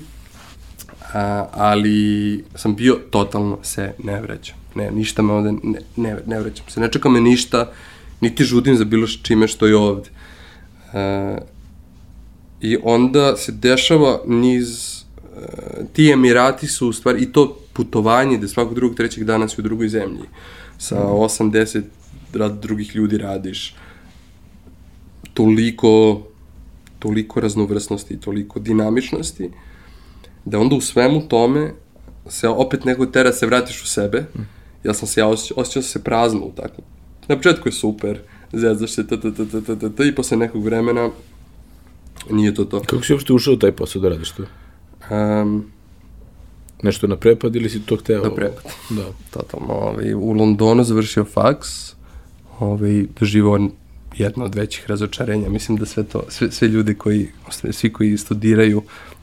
A, ali sam bio totalno se ne vraćam. Ne, ništa me ovde, ne, ne, ne vraćam se. Ne čeka me ništa, niti žudim za bilo čime što je ovde. E, I onda se dešava niz, e, ti Emirati su u stvari, i to putovanje da svakog drugog, trećeg dana si u drugoj zemlji, sa 8-10 mhm. rad drugih ljudi radiš, toliko, toliko raznovrsnosti, toliko dinamičnosti, da onda u svemu tome se opet neko tera se vratiš u sebe, mhm. ja sam se, ja osjećao, osjećao se prazno u takvom na početku je super, zezaš se, ta, ta, ta, ta, ta, ta, ta, i posle nekog vremena nije to to. Kako si uopšte ušao u taj posao da radiš to? Um, Nešto na prepad ili si to hteo? Na prepad. Da. Totalno. Ovaj, u Londonu završio faks, ovaj, doživao jedno od većih razočarenja. Mislim da sve to, sve, sve ljudi koji, svi koji studiraju,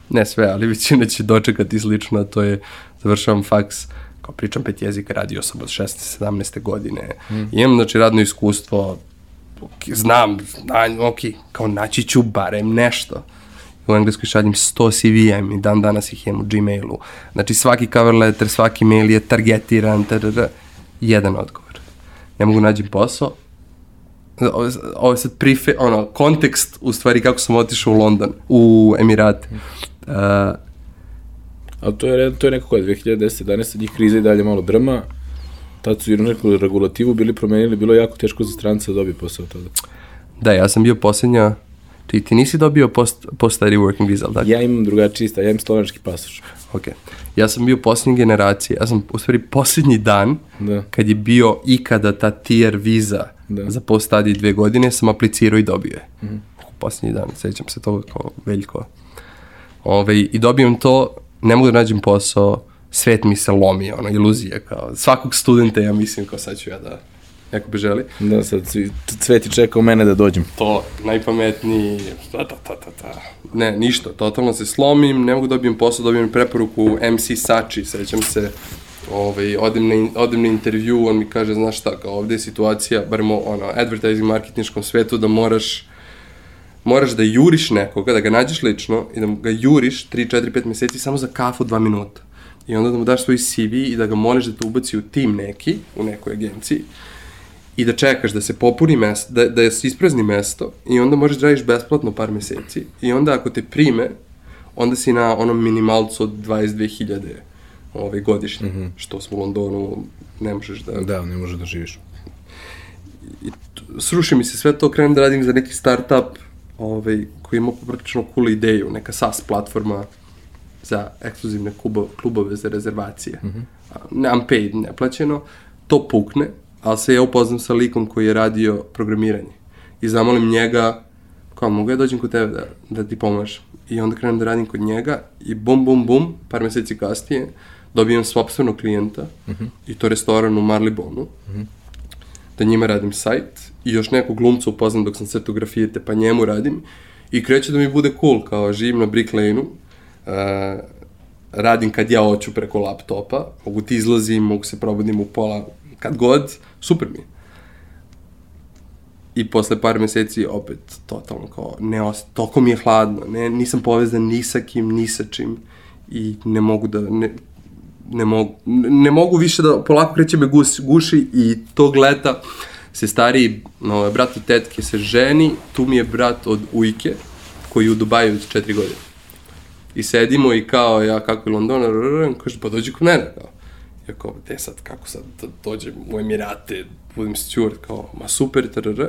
ne sve, ali većina će dočekati slično, a to je završavam faks, kao pričam pet jezika, radio sam od 16. 17. godine, mm. imam znači radno iskustvo, znam, znam, ok, kao naći ću barem nešto. U engleskoj šaljem 100 CV-a i dan danas ih imam u Gmailu. Znači svaki cover letter, svaki mail je targetiran, tr, jedan odgovor. Ne mogu nađem posao, ovo, ovo je sad prife, ono, kontekst u stvari kako sam otišao u London, u Emirate. Uh, Ali to je, to je neko koje, 2010, 11, njih kriza i dalje malo drma. Tad su i neku regulativu bili promenili, bilo je jako teško za stranca da dobije posao tada. da, ja sam bio posljednja, ti, ti nisi dobio post, post-study working visa, ali tako? Ja imam drugačiji stav, ja imam slovenački pasoš. Ok. Ja sam bio posljednje generacije, ja sam u stvari posljednji dan Da. kad je bio ikada ta tier viza Da. za post-study dve godine, sam aplicirao i dobio je. Mm -hmm. Posljednji dan, sećam se toga kao veljko. Ove, I dobijem to, ne mogu da nađem posao, svet mi se lomi, ono, iluzije, kao svakog studenta ja mislim kao sad ću ja da neko bi želi. Da, sad svi- Cveti čekao mene da dođem. To, najpametniji, ta, ta, ta, ta, ta. Ne, ništa, totalno se slomim, ne mogu da dobijem posao, dobijem preporuku MC Sači, sećam se, ovaj, odem, na, odem na intervju, on mi kaže, znaš šta, kao ovde je situacija, barem ono, advertising marketinškom svetu, da moraš, moraš da juriš nekoga, da ga nađeš lično i da ga juriš 3, 4, 5 meseci samo za kafu 2 minuta. I onda da mu daš svoj CV i da ga moliš da te ubaci u tim neki, u nekoj agenciji, i da čekaš da se popuni mesto, da, da se isprazni mesto i onda možeš da radiš besplatno par meseci i onda ako te prime, onda si na onom minimalcu od 22.000 ovaj, godišnje, mm -hmm. što smo u Londonu ne možeš da... Da, ne može da živiš. Sruši mi se sve to, krenem da radim za neki startup ovaj, koji ima poprilično cool ideju, neka SaaS platforma za ekskluzivne klubo, klubove za rezervacije. Mm -hmm. Unpaid, neplaćeno. To pukne, ali se ja upoznam sa likom koji je radio programiranje. I zamolim njega, kao, mogu ja dođem kod tebe da, da ti pomažem? I onda krenem da radim kod njega i bum, bum, bum, par meseci kasnije, dobijem svopstvenog klijenta mm -hmm. i to restoran u Marlibonu. Mm -hmm da njima radim sajt i još nekog glumca upoznam dok sam crtao grafite, pa njemu radim. I kreće da mi bude cool, kao živim na Brick Lane-u, uh, radim kad ja hoću preko laptopa, mogu ti izlazim, mogu se probudim u pola, kad god, super mi je. I posle par meseci opet totalno kao, ne os, toliko mi je hladno, ne, nisam povezan ni sa kim, ni sa čim. I ne mogu da, ne, ne mogu, ne mogu više da polako kreće me gus, guši i tog leta se stariji no, brat od tetke se ženi, tu mi je brat od ujke koji je u Dubaju već četiri godine. I sedimo i kao ja kako je London, kaže pa dođi kod mene kao. Ja kao, te sad, kako sad da dođem u Emirate, budem steward, kao, ma super, trrr.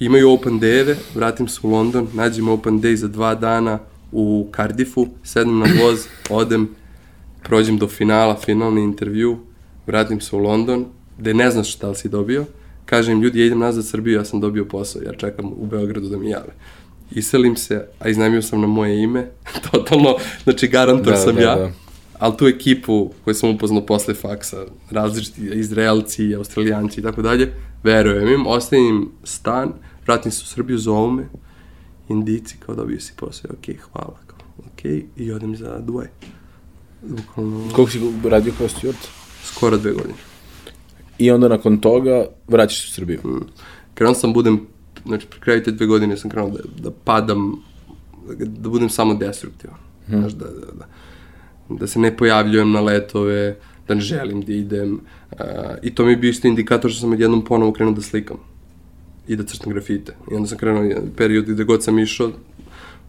Imaju open day-eve, vratim se u London, nađem open day za dva dana u Cardiffu, sednem na voz, odem, prođem do finala, finalni intervju, vratim se u London, gde ne znaš šta li si dobio, kažem ljudi, ja idem nazad Srbiju, ja sam dobio posao, ja čekam u Beogradu da mi jave. Iselim se, a iznajmio sam na moje ime, totalno, znači garantor Da, sam da, ja, da. ali tu ekipu koju sam upoznao posle faksa, različiti Izraelci, Australijanci i tako dalje, verujem im, ostavim im stan, vratim se u Srbiju, zovu me, Indici, kao dobio si posao, ok, hvala, kao, ok, i odem za Dubai. Bukvalno Koliko si radio kao steward? skoro dve godine. I onda nakon toga vraćaš se u Srbiju. Krenuo sam budem, znači pri kraju te dve godine sam krenuo da, da padam, da budem samo destruktivan. Hmm. Znaš, da, da, da, da se ne pojavljujem na letove, da ne želim da idem. Uh, I to mi je bio isto indikator što sam odjednom ponovo krenuo da slikam i da crtam grafite. I onda sam krenuo jedan period gde god sam išao,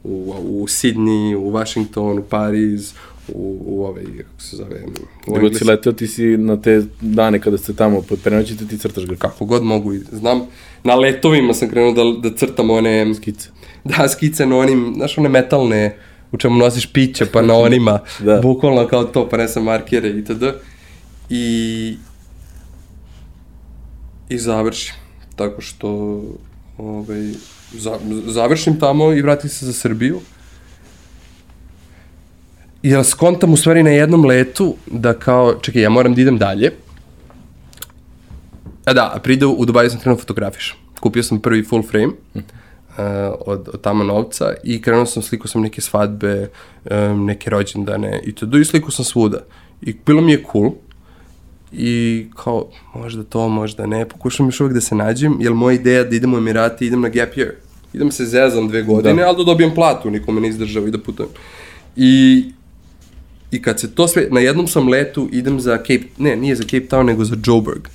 u, u Sydney, u Washington, u Pariz, u, u ovaj, kako se zove, u Nego si leteo, ti si na te dane kada ste tamo pod prenoćite, ti crtaš grafite. kako god mogu. i Znam, na letovima sam krenuo da, da crtam one... Skice. Da, skice na onim, znaš, one metalne, u čemu nosiš piće, pa na onima, Da. bukvalno kao to, pa ne sam markere itd. I, i završim, tako što, ovaj, za, završim tamo i vratim se za Srbiju. Ja skontam u stvari na jednom letu da kao, čekaj, ja moram da idem dalje. A da, a pride u Dubaju sam krenuo fotografišem. Kupio sam prvi full frame uh, od, od tamo novca i krenuo sam, slikao sam neke svadbe, um, neke rođendane i to, i slikao sam svuda. I bilo mi je cool. I kao, možda to, možda ne, pokušam još uvijek da se nađem, jer moja ideja da idem u Emirati, idem na gap year. Idem se zezam dve godine, da. ali da dobijem platu, nikome ne izdržava i da putujem. I I kad se to sve, na jednom sam letu idem za Cape, ne, nije za Cape Town, nego za Joburg.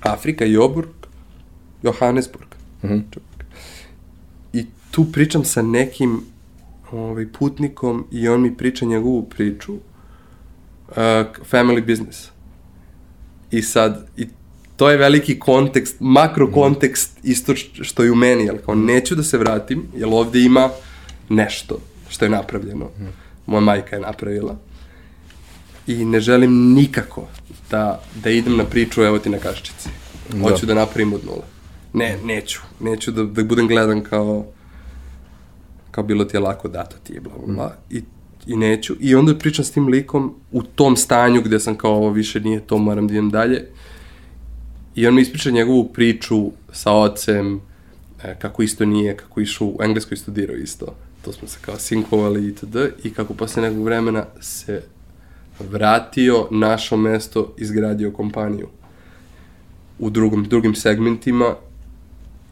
Afrika, Joburg, Johannesburg. Mhm. I tu pričam sa nekim ovaj, putnikom i on mi priča njegovu priču uh, family business. I sad, i to je veliki kontekst, makro kontekst isto što i u meni, jel kao neću da se vratim, jer ovde ima nešto što je napravljeno. Moja majka je napravila. I ne želim nikako da, da idem na priču evo ti na kaščici. Hoću da napravim od nula. Ne, neću. Neću da, da budem gledan kao kao bilo ti je lako dato ti je, bla, bla, bla. I, I neću. I onda pričam s tim likom u tom stanju gde sam kao ovo više nije to, moram da idem dalje. I on mi ispriča njegovu priču sa ocem, e, kako isto nije, kako išao u Engleskoj studirao isto. To smo se kao sinkovali itd. I kako posle nekog vremena se vratio, našo mesto, izgradio kompaniju u drugom, drugim segmentima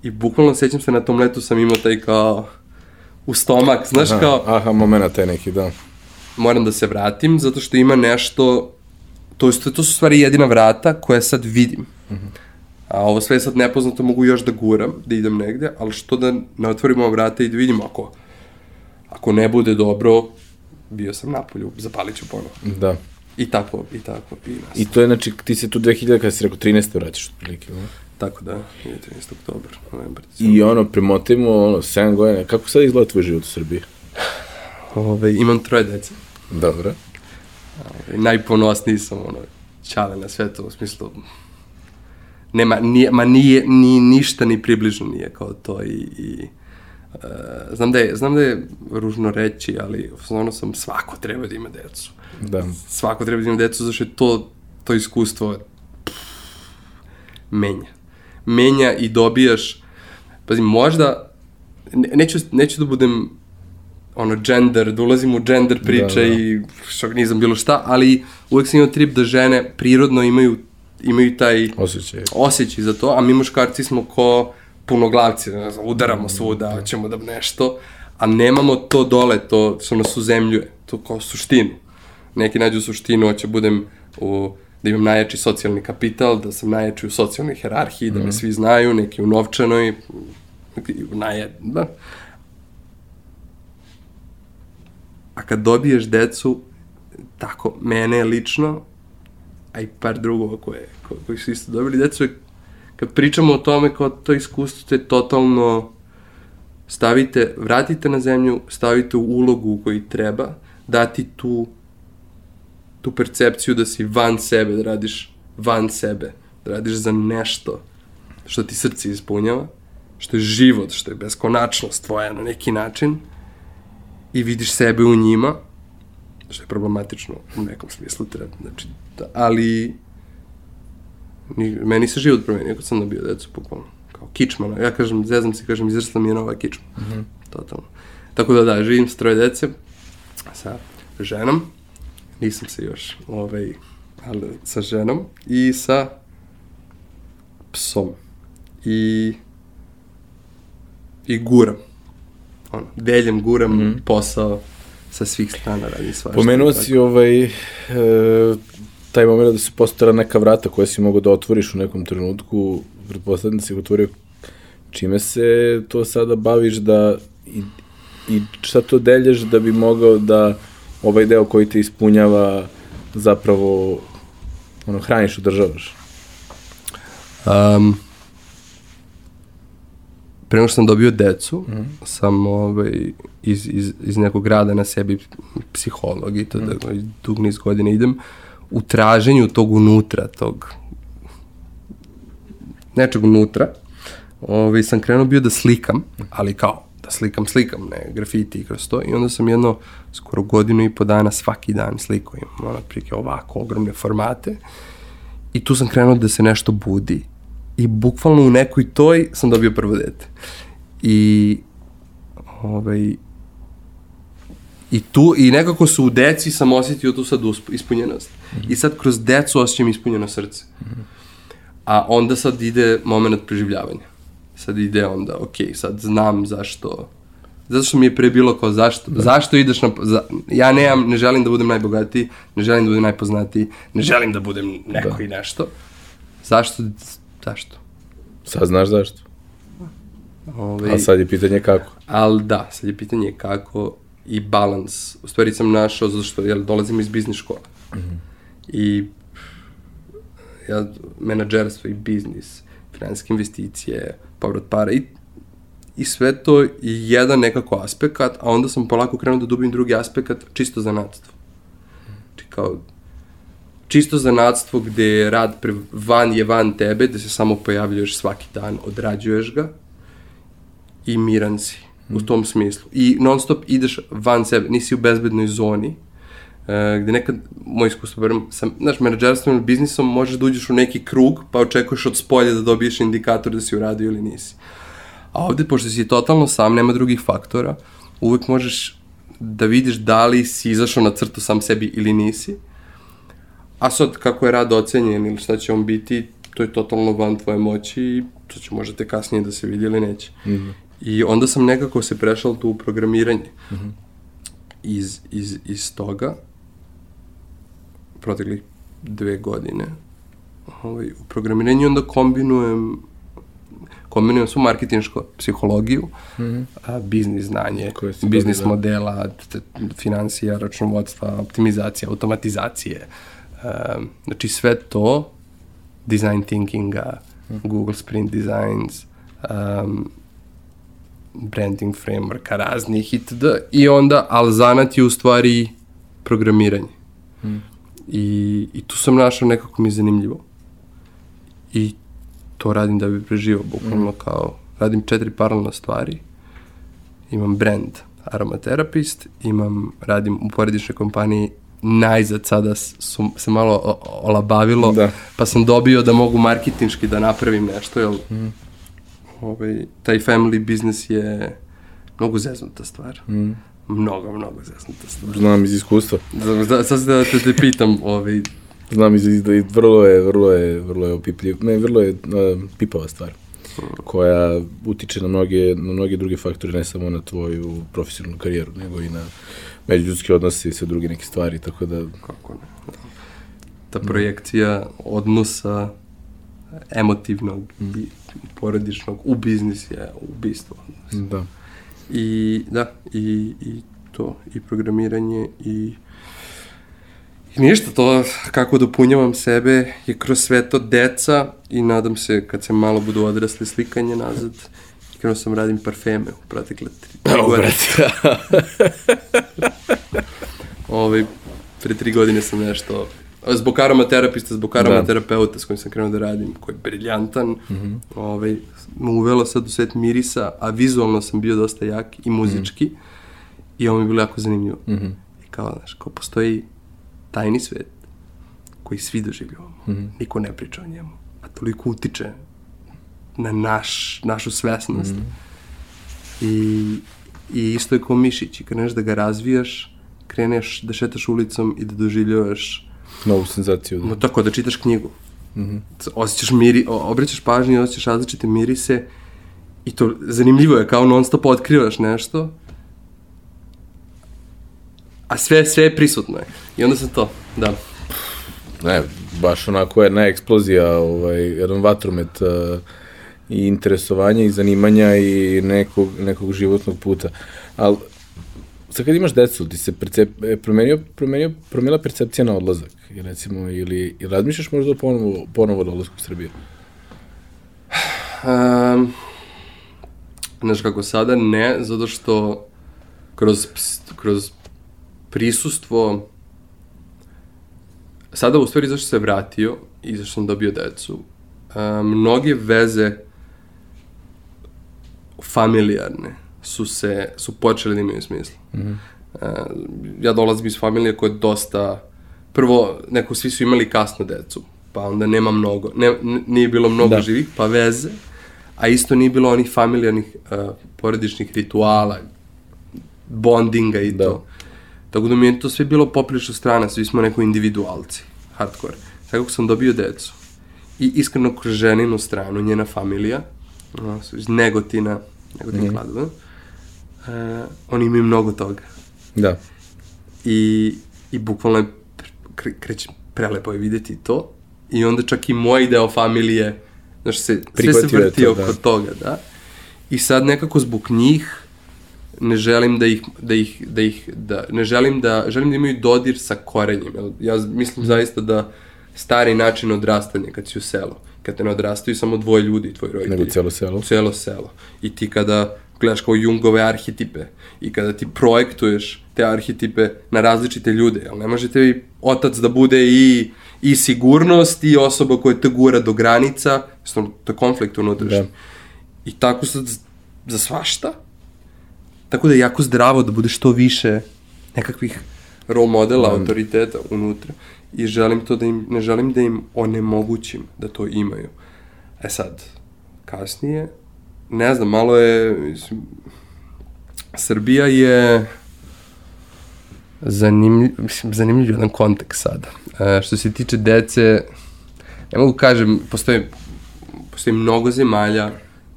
i bukvalno sećam se na tom letu sam imao taj kao u stomak, znaš Aha, kao, aha, momena taj neki, da. moram da se vratim zato što ima nešto to, je, to su stvari jedina vrata koje sad vidim. A ovo sve je sad nepoznato, mogu još da guram, da idem negde, ali što da ne otvorimo vrata i da vidimo ako, ako ne bude dobro, bio sam napolju, zapalit ću ponovo. Da. I tako, i tako, i nas. I to je, znači, ti se tu 2000, kada si rekao 13. vraćaš otprilike, no? Tako da, je 13. oktober, novembar. I ono, premotajmo, ono, 7 godina, kako sad izgleda tvoj život u Srbiji? Ove, imam troje dece. Dobro. Ove, najponosniji sam, ono, čale na svetu, u smislu, nema, nije, ma nije, ni, ništa ni približno nije kao to i, i uh, znam, da je, znam da je ružno reći, ali ono sam, svako treba da ima decu. Da. Svako treba da ima decu, zašto je to, to iskustvo pff, menja. Menja i dobijaš, pazi, možda, ne, neću, neću da budem ono, gender, da ulazim u gender priče Da, da. i šovinizam, bilo šta, ali uvek sam imao trip da žene prirodno imaju, imaju taj Osjećaj. osjećaj za to, a mi muškarci smo ko punoglavci, ne znam, udaramo svuda, ćemo da nešto, a nemamo to dole, to što nas uzemljuje, to kao suštinu. Neki nađu suštinu, hoće budem u, da imam najjači socijalni kapital, da sam najjači u socijalnoj herarhiji, da me svi znaju, neki u novčanoj, neki u najjed, da. A kad dobiješ decu, tako, mene lično, a i par drugova koje, ko, koji su isto dobili decu, je, kad pričamo o tome kao to iskustvo, to je totalno stavite, vratite na zemlju, stavite u ulogu u koji treba, dati tu tu percepciju da si van sebe, da radiš van sebe, da radiš za nešto što ti srce ispunjava, što je život, što je beskonačnost tvoja na neki način i vidiš sebe u njima, što je problematično u nekom smislu, treba, znači, da, ali ni, meni se život promenio kad sam dobio decu, bukvalno. Kao kičmana. Ja kažem, zezam se, kažem, izrasla mi je nova kičma. Mm -hmm. Totalno. Tako da da, živim s troje dece, sa ženom, nisam se još, ovaj, ali sa ženom i sa psom. I i guram. Ono, deljem, guram mm -hmm. posao sa svih strana radi svašta. Pomenuo Tako. si ovaj, e, taj moment da se postara neka vrata koja si mogao da otvoriš u nekom trenutku, pretpostavljam da si otvorio čime se to sada baviš da i, i šta to delješ da bi mogao da ovaj deo koji te ispunjava zapravo ono, hraniš, održavaš. Um, pre nego što sam dobio decu, mm. sam ovaj, iz, iz, iz nekog rada na sebi psiholog i to mm. da dug niz godina idem u traženju tog unutra, tog nečeg unutra. Ovaj, sam krenuo bio da slikam, ali kao da slikam, slikam, ne grafiti i kroz to. I onda sam jedno skoro godinu i po dana svaki dan slikao imam ono prike ovako ogromne formate. I tu sam krenuo da se nešto budi. I bukvalno u nekoj toj sam dobio prvo dete. I ovaj, I tu, i nekako su u deci sam osjetio tu sad usp, ispunjenost. Mm -hmm. I sad kroz decu osjećam ispunjeno srce. Mm -hmm. A onda sad ide moment preživljavanja. Sad ide onda, ok, sad znam zašto, zato što mi je pre bilo kao zašto, da. zašto ideš na, za, ja nemam, ne želim da budem najbogatiji, ne želim da budem najpoznatiji, ne želim da budem neko da. i nešto. Zašto, zašto? Sad znaš zašto. Ovaj, A sad je pitanje kako. Ali da, sad je pitanje kako i balans. U stvari sam našao, zato što jel, dolazim iz biznis škole. I ja, menadžerstvo i biznis, finansijske investicije, povrat para i, i sve to i jedan nekako aspekt, a onda sam polako krenuo da dubim drugi aspekt, čisto zanatstvo. Znači kao, čisto zanatstvo gde je rad pre, van je van tebe, gde se samo pojavljuješ svaki dan, odrađuješ ga i miran si u tom smislu. I non stop ideš van sebe, nisi u bezbednoj zoni, Uh, gde nekad, moj iskustvo, verujem, sam, znaš, menadžerstvom ili biznisom možeš da uđeš u neki krug, pa očekuješ od spolja da dobiješ indikator da si uradio ili nisi. A ovde, pošto si totalno sam, nema drugih faktora, uvek možeš da vidiš da li si izašao na crtu sam sebi ili nisi. A sad, kako je rad ocenjen ili šta će on biti, to je totalno van tvoje moći i to će možete kasnije da se vidi ili neće. Mm -hmm. I onda sam nekako se prešao tu u programiranje. Mm -hmm. Iz, iz, iz toga, proteklih dve godine, ovaj, u programiranju onda kombinujem kombinujem svu marketinšku psihologiju, mm -hmm. a, biznis znanje, biznis dobila. modela, financija, računovodstva, optimizacija, automatizacije. A, znači sve to, design thinkinga, mm. Google Sprint Designs, um, branding frameworka raznih itd. I onda, ali zanat je u stvari programiranje. Mm. I, I tu sam našao nekako mi zanimljivo. I to radim da bi preživao, bukvalno mm. kao, radim četiri paralelne stvari. Imam brand aromaterapist, imam, radim u poredičnoj kompaniji najzad sada su se malo olabavilo, da. pa sam dobio da mogu marketinški da napravim nešto, jel mm. ovaj, taj family business je mnogo zeznuta stvar. Mm. Mnogo, mnogo zeznuta stvar. Znam iz iskustva. Da, da, sad da te, te pitam, ovaj, Znam, iz, iz, vrlo je, vrlo je, vrlo je opipljiv, ne, vrlo je uh, pipava stvar koja utiče na mnoge, na mnoge druge faktore, ne samo na tvoju profesionalnu karijeru, nego i na međuljudske odnose i sve druge neke stvari, tako da... Kako ne. Ta projekcija odnosa emotivnog mm. i porodičnog u biznis je ubistvo. Da. I, da, i, i to, i programiranje, i I ništa, to kako dopunjavam sebe je kroz sve to deca i nadam se kad se malo budu odrasli slikanje nazad i krenuo sam radim parfeme u protekle tri, tri oh, godine. Ove, ovaj, pre tri godine sam nešto zbog aromaterapista, zbog da. aromaterapeuta da. s kojim sam krenuo da radim, koji je briljantan, mm -hmm. ovaj, me uvelo sad u svet mirisa, a vizualno sam bio dosta jak i muzički mm -hmm. i ovo mi je bilo jako zanimljivo. Mm -hmm. I kao, znaš, kao postoji tajni svet koji svi doživljavamo. Mm -hmm. Niko ne priča o njemu. A toliko utiče na naš, našu svesnost. Mm -hmm. I, I isto je kao mišić. I kreneš da ga razvijaš, kreneš da šetaš ulicom i da doživljavaš novu senzaciju. Da. No, tako, da čitaš knjigu. Mm -hmm. Osjećaš miri, obraćaš pažnju i osjećaš različite mirise i to zanimljivo je, kao non stop otkrivaš nešto a sve, sve je prisutno je. I onda sam to, da. Ne, baš onako jedna eksplozija, ovaj, jedan vatromet uh, i interesovanja i zanimanja i nekog, nekog životnog puta. Ali, sad kad imaš decu, ti se percep, e, promenio, promenio, promenila percepcija na odlazak, recimo, ili, ili razmišljaš možda ponovo, ponovo odlazku u Srbiju? Um, znaš kako sada, ne, zato što kroz, kroz prisustvo sada u stvari zašto se vratio i zašto sam dobio decu a, mnoge veze familijarne su se su počele da imaju smisla mm -hmm. ja dolazim iz familije koja je dosta prvo neko svi su imali kasno decu pa onda nema mnogo ne, nije bilo mnogo da. živih pa veze a isto nije bilo onih familijarnih uh, porodičnih rituala bondinga i da. to Tako da mi je to sve bilo poprilično strana, svi smo neko individualci, hardcore. Tako sam dobio decu i iskreno kroz ženinu stranu, njena familija, iz Negotina, Negotin mm. Kladova, uh, oni imaju mnogo toga. Da. I, i bukvalno je kre, kreće, prelepo je videti to i onda čak i moj deo familije, znaš, se, sve se vrti to, oko da. toga, da. I sad nekako zbog njih ne želim da ih, da ih, da ih, da, ne želim da, želim da imaju dodir sa korenjem. Ja mislim zaista da stari način odrastanja kad si u selu, kad te ne odrastaju samo dvoje ljudi, tvoji roditelji. Nego celo selo. Celo selo. I ti kada gledaš kao Jungove arhetipe i kada ti projektuješ te arhetipe na različite ljude, jel ne može tebi otac da bude i, i sigurnost i osoba koja te gura do granica, jednostavno to je konflikt unutrašnji. Da. I tako sad za svašta, tako da je jako zdravo da bude što više nekakvih role modela, Da. autoriteta unutra i želim to da im, ne želim da im onemogućim da to imaju. E sad, kasnije, ne znam, malo je, mislim, Srbija je zanimljiv, mislim, zanimljiv jedan kontekst sada. E, što se tiče dece, ne mogu kažem, postoje, postoji mnogo zemalja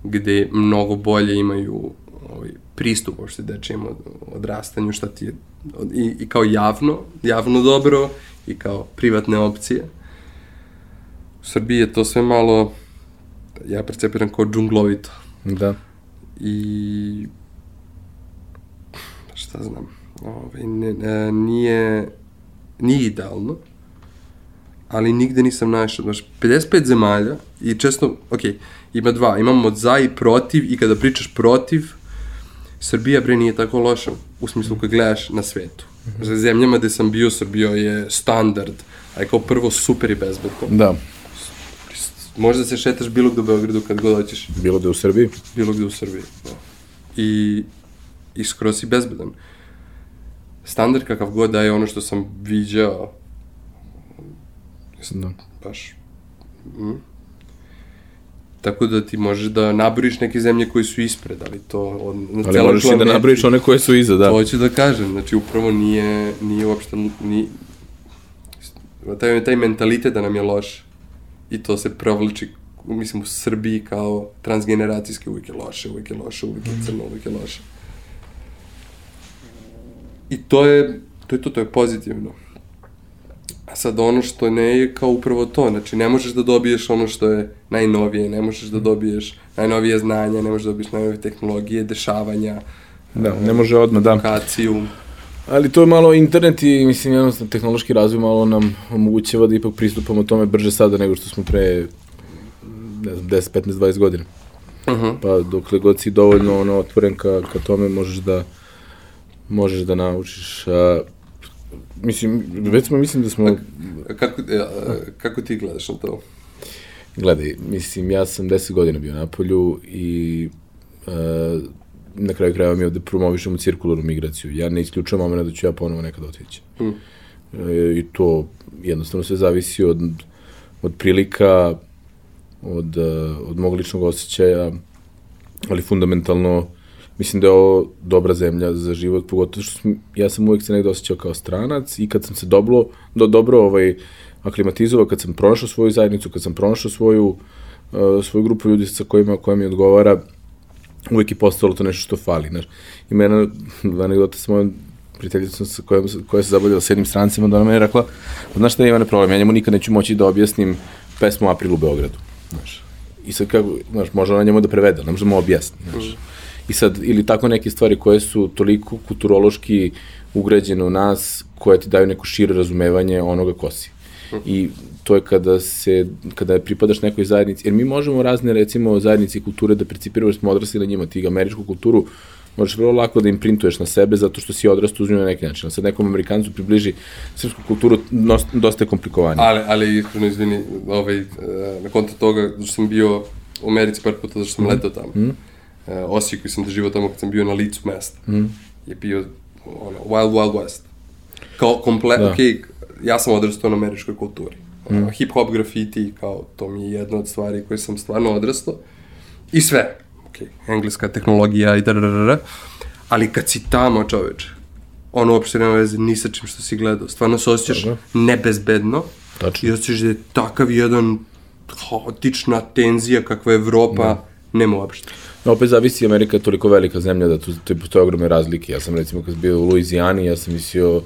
gde mnogo bolje imaju ovaj, pristup uopšte dečijem od, odrastanju, šta ti je, od, i, i kao javno, javno dobro, i kao privatne opcije. U Srbiji je to sve malo, ja percepiram kao džunglovito. Da. I šta znam, ovaj, ne, ne, nije, nije idealno, ali nigde nisam našao, znaš, 55 zemalja i često, ok, ima dva, imamo za i protiv i kada pričaš protiv, Srbija bre nije tako loša u smislu kad gledaš na svetu. Za zemljama gde sam bio, Srbija je standard, a je kao prvo super i bezbedno. Da. Možda se šetaš bilo gde u Beogradu kad god hoćeš Bilo je u Srbiji. bilo gde u Srbiji. Da. I, i skoro si bezbedan. Standard kakav god da je ono što sam viđao, Da. baš... Mm. Tako da ti možeš da naboriš neke zemlje koji su ispred, ali to... On, na Ali možeš i da napraviš one koje su iza, da. To hoću da kažem, znači upravo nije, nije uopšte, ni, taj, taj mentalitet da nam je loš i to se provlači, mislim, u Srbiji kao transgeneracijski uvijek je loše, uvijek je loše, uvijek je crno, uvijek je loše. I to je, to je to, to je pozitivno. A sad ono što ne je kao upravo to, znači ne možeš da dobiješ ono što je najnovije, ne možeš da dobiješ najnovije znanja, ne možeš da dobiješ najnovije tehnologije, dešavanja, Da, ne može odmah, da. edukaciju. Ali to je malo internet i, mislim, jednostavno, tehnološki razvoj malo nam omogućava da ipak pristupamo tome brže sada nego što smo pre, ne znam, 10, 15, 20 godina. Uh -huh. Pa dokle god si dovoljno ono, otvoren ka, ka tome, možeš da možeš da naučiš. A, mislim, već smo, mislim da smo... Kako, e, a, kako ti gledaš na to? Gledaj, mislim, ja sam 10 godina bio na polju i uh, na kraju krajeva mi ovde promovišemo cirkularnu migraciju. Ja ne isključujem momena da ću ja ponovo nekad otići. Mm. E, I to jednostavno sve zavisi od, od prilika, od, uh, od mog ličnog osjećaja, ali fundamentalno mislim da je ovo dobra zemlja za život, pogotovo što sam, ja sam uvek se negde osjećao kao stranac i kad sam se dobro, do, dobro ovaj, aklimatizovao, kad sam pronašao svoju zajednicu, kad sam pronašao svoju, uh, svoju grupu ljudi sa kojima, koja mi odgovara, uvek je postalo to nešto što fali. Znaš. Ima jedna anegdota sa mojom prijateljicom sa kojom, koja se zabavljala s jednim strancima, da ona meni rekla, "Pa znaš šta ima ne problem, ja njemu nikad neću moći da objasnim pesmu April u Beogradu. Znaš. I sad kako, znaš, može ona njemu da prevede, ne može da mu objasni. Znaš. I sad, ili tako neke stvari koje su toliko kulturološki ugrađene u nas, koje ti daju neko šire razumevanje onoga ko si. I to je kada se, kada pripadaš nekoj zajednici, jer mi možemo razne, recimo, zajednice kulture da percipiramo, jer smo odrasli na njima, ti američku kulturu, možeš vrlo lako da im printuješ na sebe zato što si odrastao uz nju na neki način. Sad nekom Amerikancu približi srpsku kulturu, nos, dosta je komplikovanije. Ali, ali iskreno, izvini, ovaj, e, na konto toga, što sam bio u Americi par puta, zato što sam Mhm. letao tamo. Mm. Osijek koji sam doživao tamo kad sam bio na licu mesta. Mm. Je bio ono, Wild Wild West. Kao komplet, Da. da. Ja sam odrastao na američkoj kulturi. Mm. Hip-hop, graffiti, kao, to mi je jedna od stvari koje sam stvarno odrastao. I sve. Okej, engleska tehnologija i da Ali kad si tamo, čoveče, ono uopšte nema veze ni sa čim što si gledao. Stvarno se osjećaš nebezbedno. Tačno. I osjećaš da je takav jedan haotična tenzija kakva je Evropa da. nema uopšte. No, opet zavisi, Amerika je toliko velika zemlja da tu, tu postoje ogromne razlike. Ja sam recimo kad sam bio u Luizijani, ja sam mislio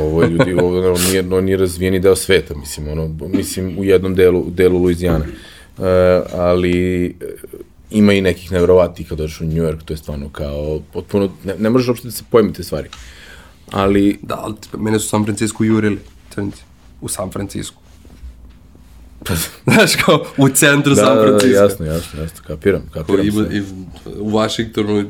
ovo je ljudi, ovo ono, nije, ono, nije razvijeni deo sveta, mislim, ono, mislim u jednom delu, delu Luizijane. Uh, ali ima i nekih nevjerovatnih kad dođeš u New York, to je stvarno kao potpuno, ne, ne možeš uopšte da se pojmi te stvari. Ali, Da, ali mene su u San Francisco jurili. crnci. U San Francisco. Znaš, kao u centru da, San da, da, Francisco. jasno, jasno, jasno, kapiram, kapiram ima, sve. i, u Washingtonu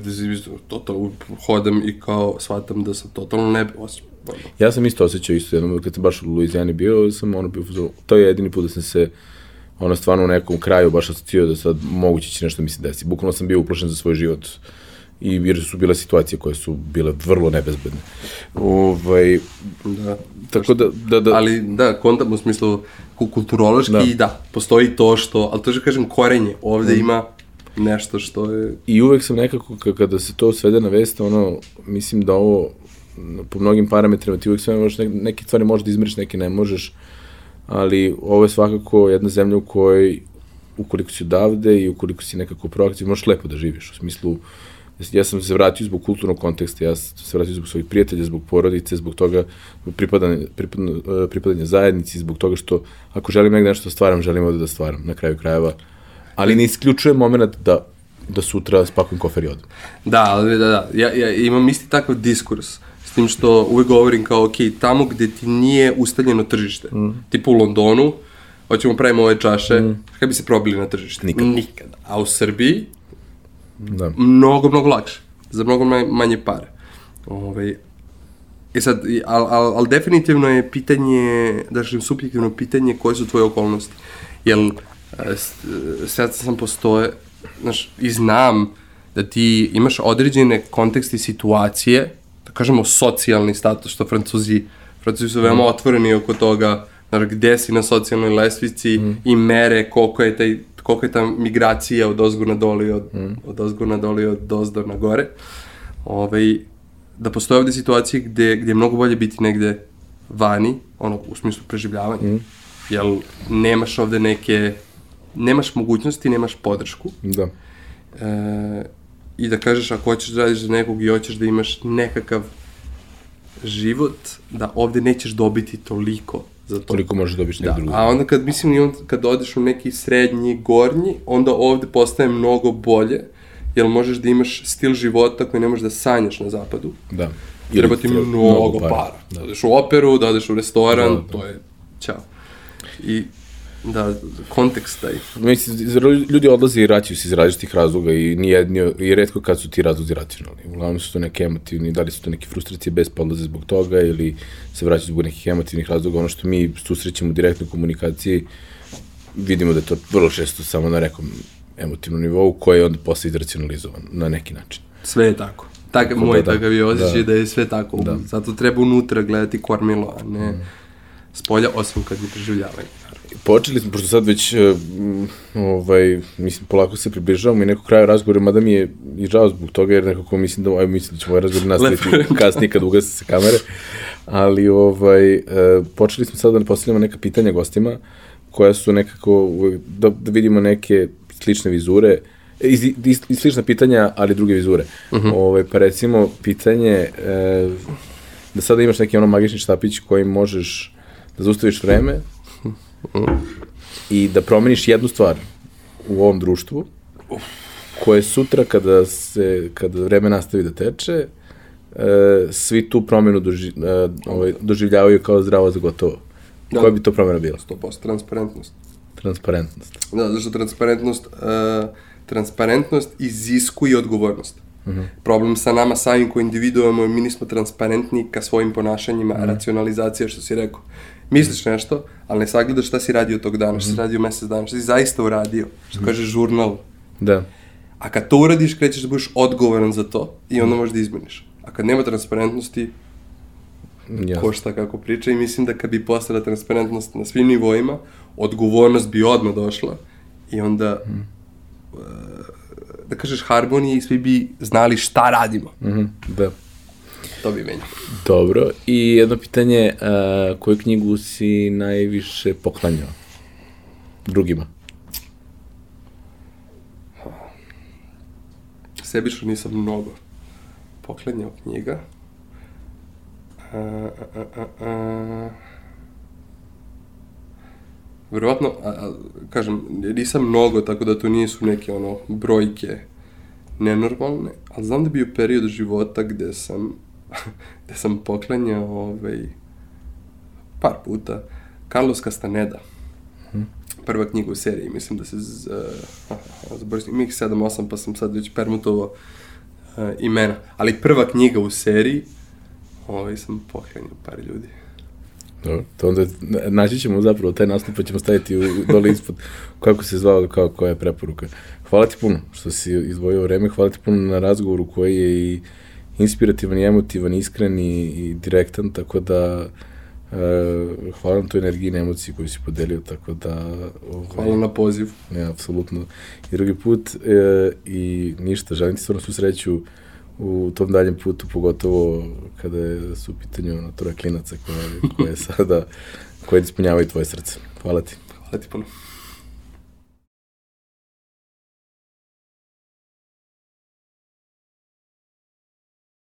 totalno hodam i kao shvatam da sam totalno ne os- ono, Ja sam isto osjećao isto jednom, kad sam baš u Luizijani bio, sam ono bio, to je jedini put da sam se ono stvarno u nekom kraju baš asociio da sad moguće će nešto mi se desi. Bukvalno sam bio uplašen za svoj život i jer su bile situacije koje su bile vrlo nebezbedne. Ovaj, da. tako da, da, da, Ali da, kontam u smislu ku- kulturološki Da. da. da, postoji to što, ali to što kažem korenje, ovde ima nešto što je, I uvek sam nekako, ka- kada se to svede na vest, ono, mislim da ovo, po mnogim parametrima, ti uvek sve možeš, ne, neke stvari možeš da izmeriš, neke ne možeš, ali ovo je svakako jedna zemlja u kojoj, ukoliko si odavde i ukoliko si nekako proaktiv, možeš lepo da živiš, u smislu, ja sam se vratio zbog kulturnog konteksta, ja sam se vratio zbog svojih prijatelja, zbog porodice, zbog toga pripadanja, pripadanja, eh, pripadanja zajednici, zbog toga što ako želim negde nešto da stvaram, želim ovde da stvaram, na kraju krajeva. Ali ne isključujem moment da, da sutra spakujem kofer i odem. Da, ali da, da. Ja, ja imam isti takav diskurs. S tim što uvek govorim kao, ok, tamo gde ti nije ustaljeno tržište, mm. tipa u Londonu, hoćemo pravimo ove čaše, mm. kada bi se probili na tržište? Nikad. Nikada. A u Srbiji, Da. mnogo, mnogo lakše. Za mnogo manje, pare. Ovaj, E sad, ali al, al definitivno je pitanje, da kažem, subjektivno pitanje koje su tvoje okolnosti. Jel, e, e, sad sam postoje, znaš, i znam da ti imaš određene kontekste i situacije, da kažemo socijalni status, što francuzi, francuzi su veoma otvoreni oko toga, znaš, gde si na socijalnoj lestvici i mere koliko je, taj, koliko je ta migracija od ozgo na dole i od, od ozgo na dole i od dozdo na gore. Ovaj, da postoje ovde situacije gde, gde je mnogo bolje biti negde vani, ono, u smislu preživljavanja. Mm. Jel, nemaš ovde neke, nemaš mogućnosti, nemaš podršku. Da. E, I da kažeš, ako hoćeš da radiš za nekog i hoćeš da imaš nekakav život, da ovde nećeš dobiti toliko za to. Toliko možeš da dobiti Da, neki drugi. a onda kad, mislim, i onda kad odeš u neki srednji, gornji, onda ovde postaje mnogo bolje, jer možeš da imaš stil života koji ne možeš da sanjaš na zapadu. Da. Treba ti treba mnogo, para. Da odeš u operu, da odeš u restoran, Da, da. to je ćao. I da, kontekst taj. Mislim, ljudi odlaze i vraćaju se iz različitih razloga i nijedni, i redko kad su ti razlozi racionalni. Uglavnom su to neke emotivni, da li su to neke frustracije bez pa odlaze zbog toga ili se vraćaju zbog nekih emotivnih razloga. Ono što mi susrećemo u direktnoj komunikaciji, vidimo da je to vrlo često samo na nekom emotivnom nivou koji je onda posle izracionalizovan na neki način. Sve je tako. Tak, Tako moj da, da. takav je osjećaj Da. da. je sve tako. Da. Zato treba unutra gledati kormilo, a ne spolja, osim kad je preživljavanje. Počeli smo, pošto sad već, e, ovaj, mislim, polako se približavamo i nekog kraja razgovora, mada mi je i žao zbog toga, jer nekako mislim da, aj, mislim da ćemo ovaj razgovor nastaviti kasnije kad ugase se kamere, ali ovaj, e, počeli smo sad da postavljamo neka pitanja gostima, koja su nekako, uvek- da, da vidimo neke slične vizure, iz, iz, iz slična pitanja, ali druge vizure. Uh -huh. ovaj, pa recimo, pitanje, e, da sada imaš neki ono magični štapić koji možeš da zaustaviš vreme, i da promeniš jednu stvar u ovom društvu koje sutra kada se kada vreme nastavi da teče e, svi tu promenu doži, e, ovaj, doživljavaju kao zdravo za gotovo. Da. Koja bi to promena bila? 100% transparentnost. Transparentnost. Da, zašto transparentnost, uh, transparentnost iziskuje odgovornost. Uh -huh. Problem sa nama samim ko individuama, mi nismo transparentni ka svojim ponašanjima, uh -huh. racionalizacija, što si rekao. Misliš nešto, ali ne sagledaš šta si radio tog dana, šta si radio mesec dana, šta si zaista uradio, što kaže žurnal. Da. A kad to uradiš, krećeš da budeš odgovoran za to i onda možeš da izmeniš. A kad nema transparentnosti, Ja. ko šta kako priča i mislim da kad bi postala transparentnost na svim nivoima, odgovornost bi odmah došla i onda mm. da kažeš harmonije i svi bi znali šta radimo. Mhm, da. To bi menjalo. Dobro. I jedno pitanje, a, koju knjigu si najviše poklanjao? Drugima. Sebično nisam mnogo poklanjao knjiga. A. Verovatno, a, a, kažem, nisam mnogo, tako da to nisu neke ono brojke nenormalne, ali znam da je bio period života gde sam, gde sam poklanjao ovaj, par puta Carlos Castaneda. Mhm. Prva knjiga u seriji, mislim da se z, uh, zaboravim, ima ih 7-8, pa sam sad već permutovao uh, imena. Ali prva knjiga u seriji, ovaj, sam poklanjao par ljudi. Dobro, to onda naći ćemo zapravo taj nastup pa ćemo staviti u, dole ispod kako se zvao, kao koja je preporuka. Hvala ti puno što si izdvojio vreme, hvala ti puno na razgovoru koji je i inspirativan i emotivan, iskren i, i direktan, tako da uh, hvala na toj energiji i emociji koju si podelio, tako da... Ovaj, hvala na poziv. Ne, apsolutno. I drugi put uh, i ništa, želim ti stvarno svu sreću u tom daljem putu, pogotovo kada je su u pitanju ono, klinaca koje, koje sada, koje ispunjavaju tvoje srce. Hvala ti. Hvala ti puno.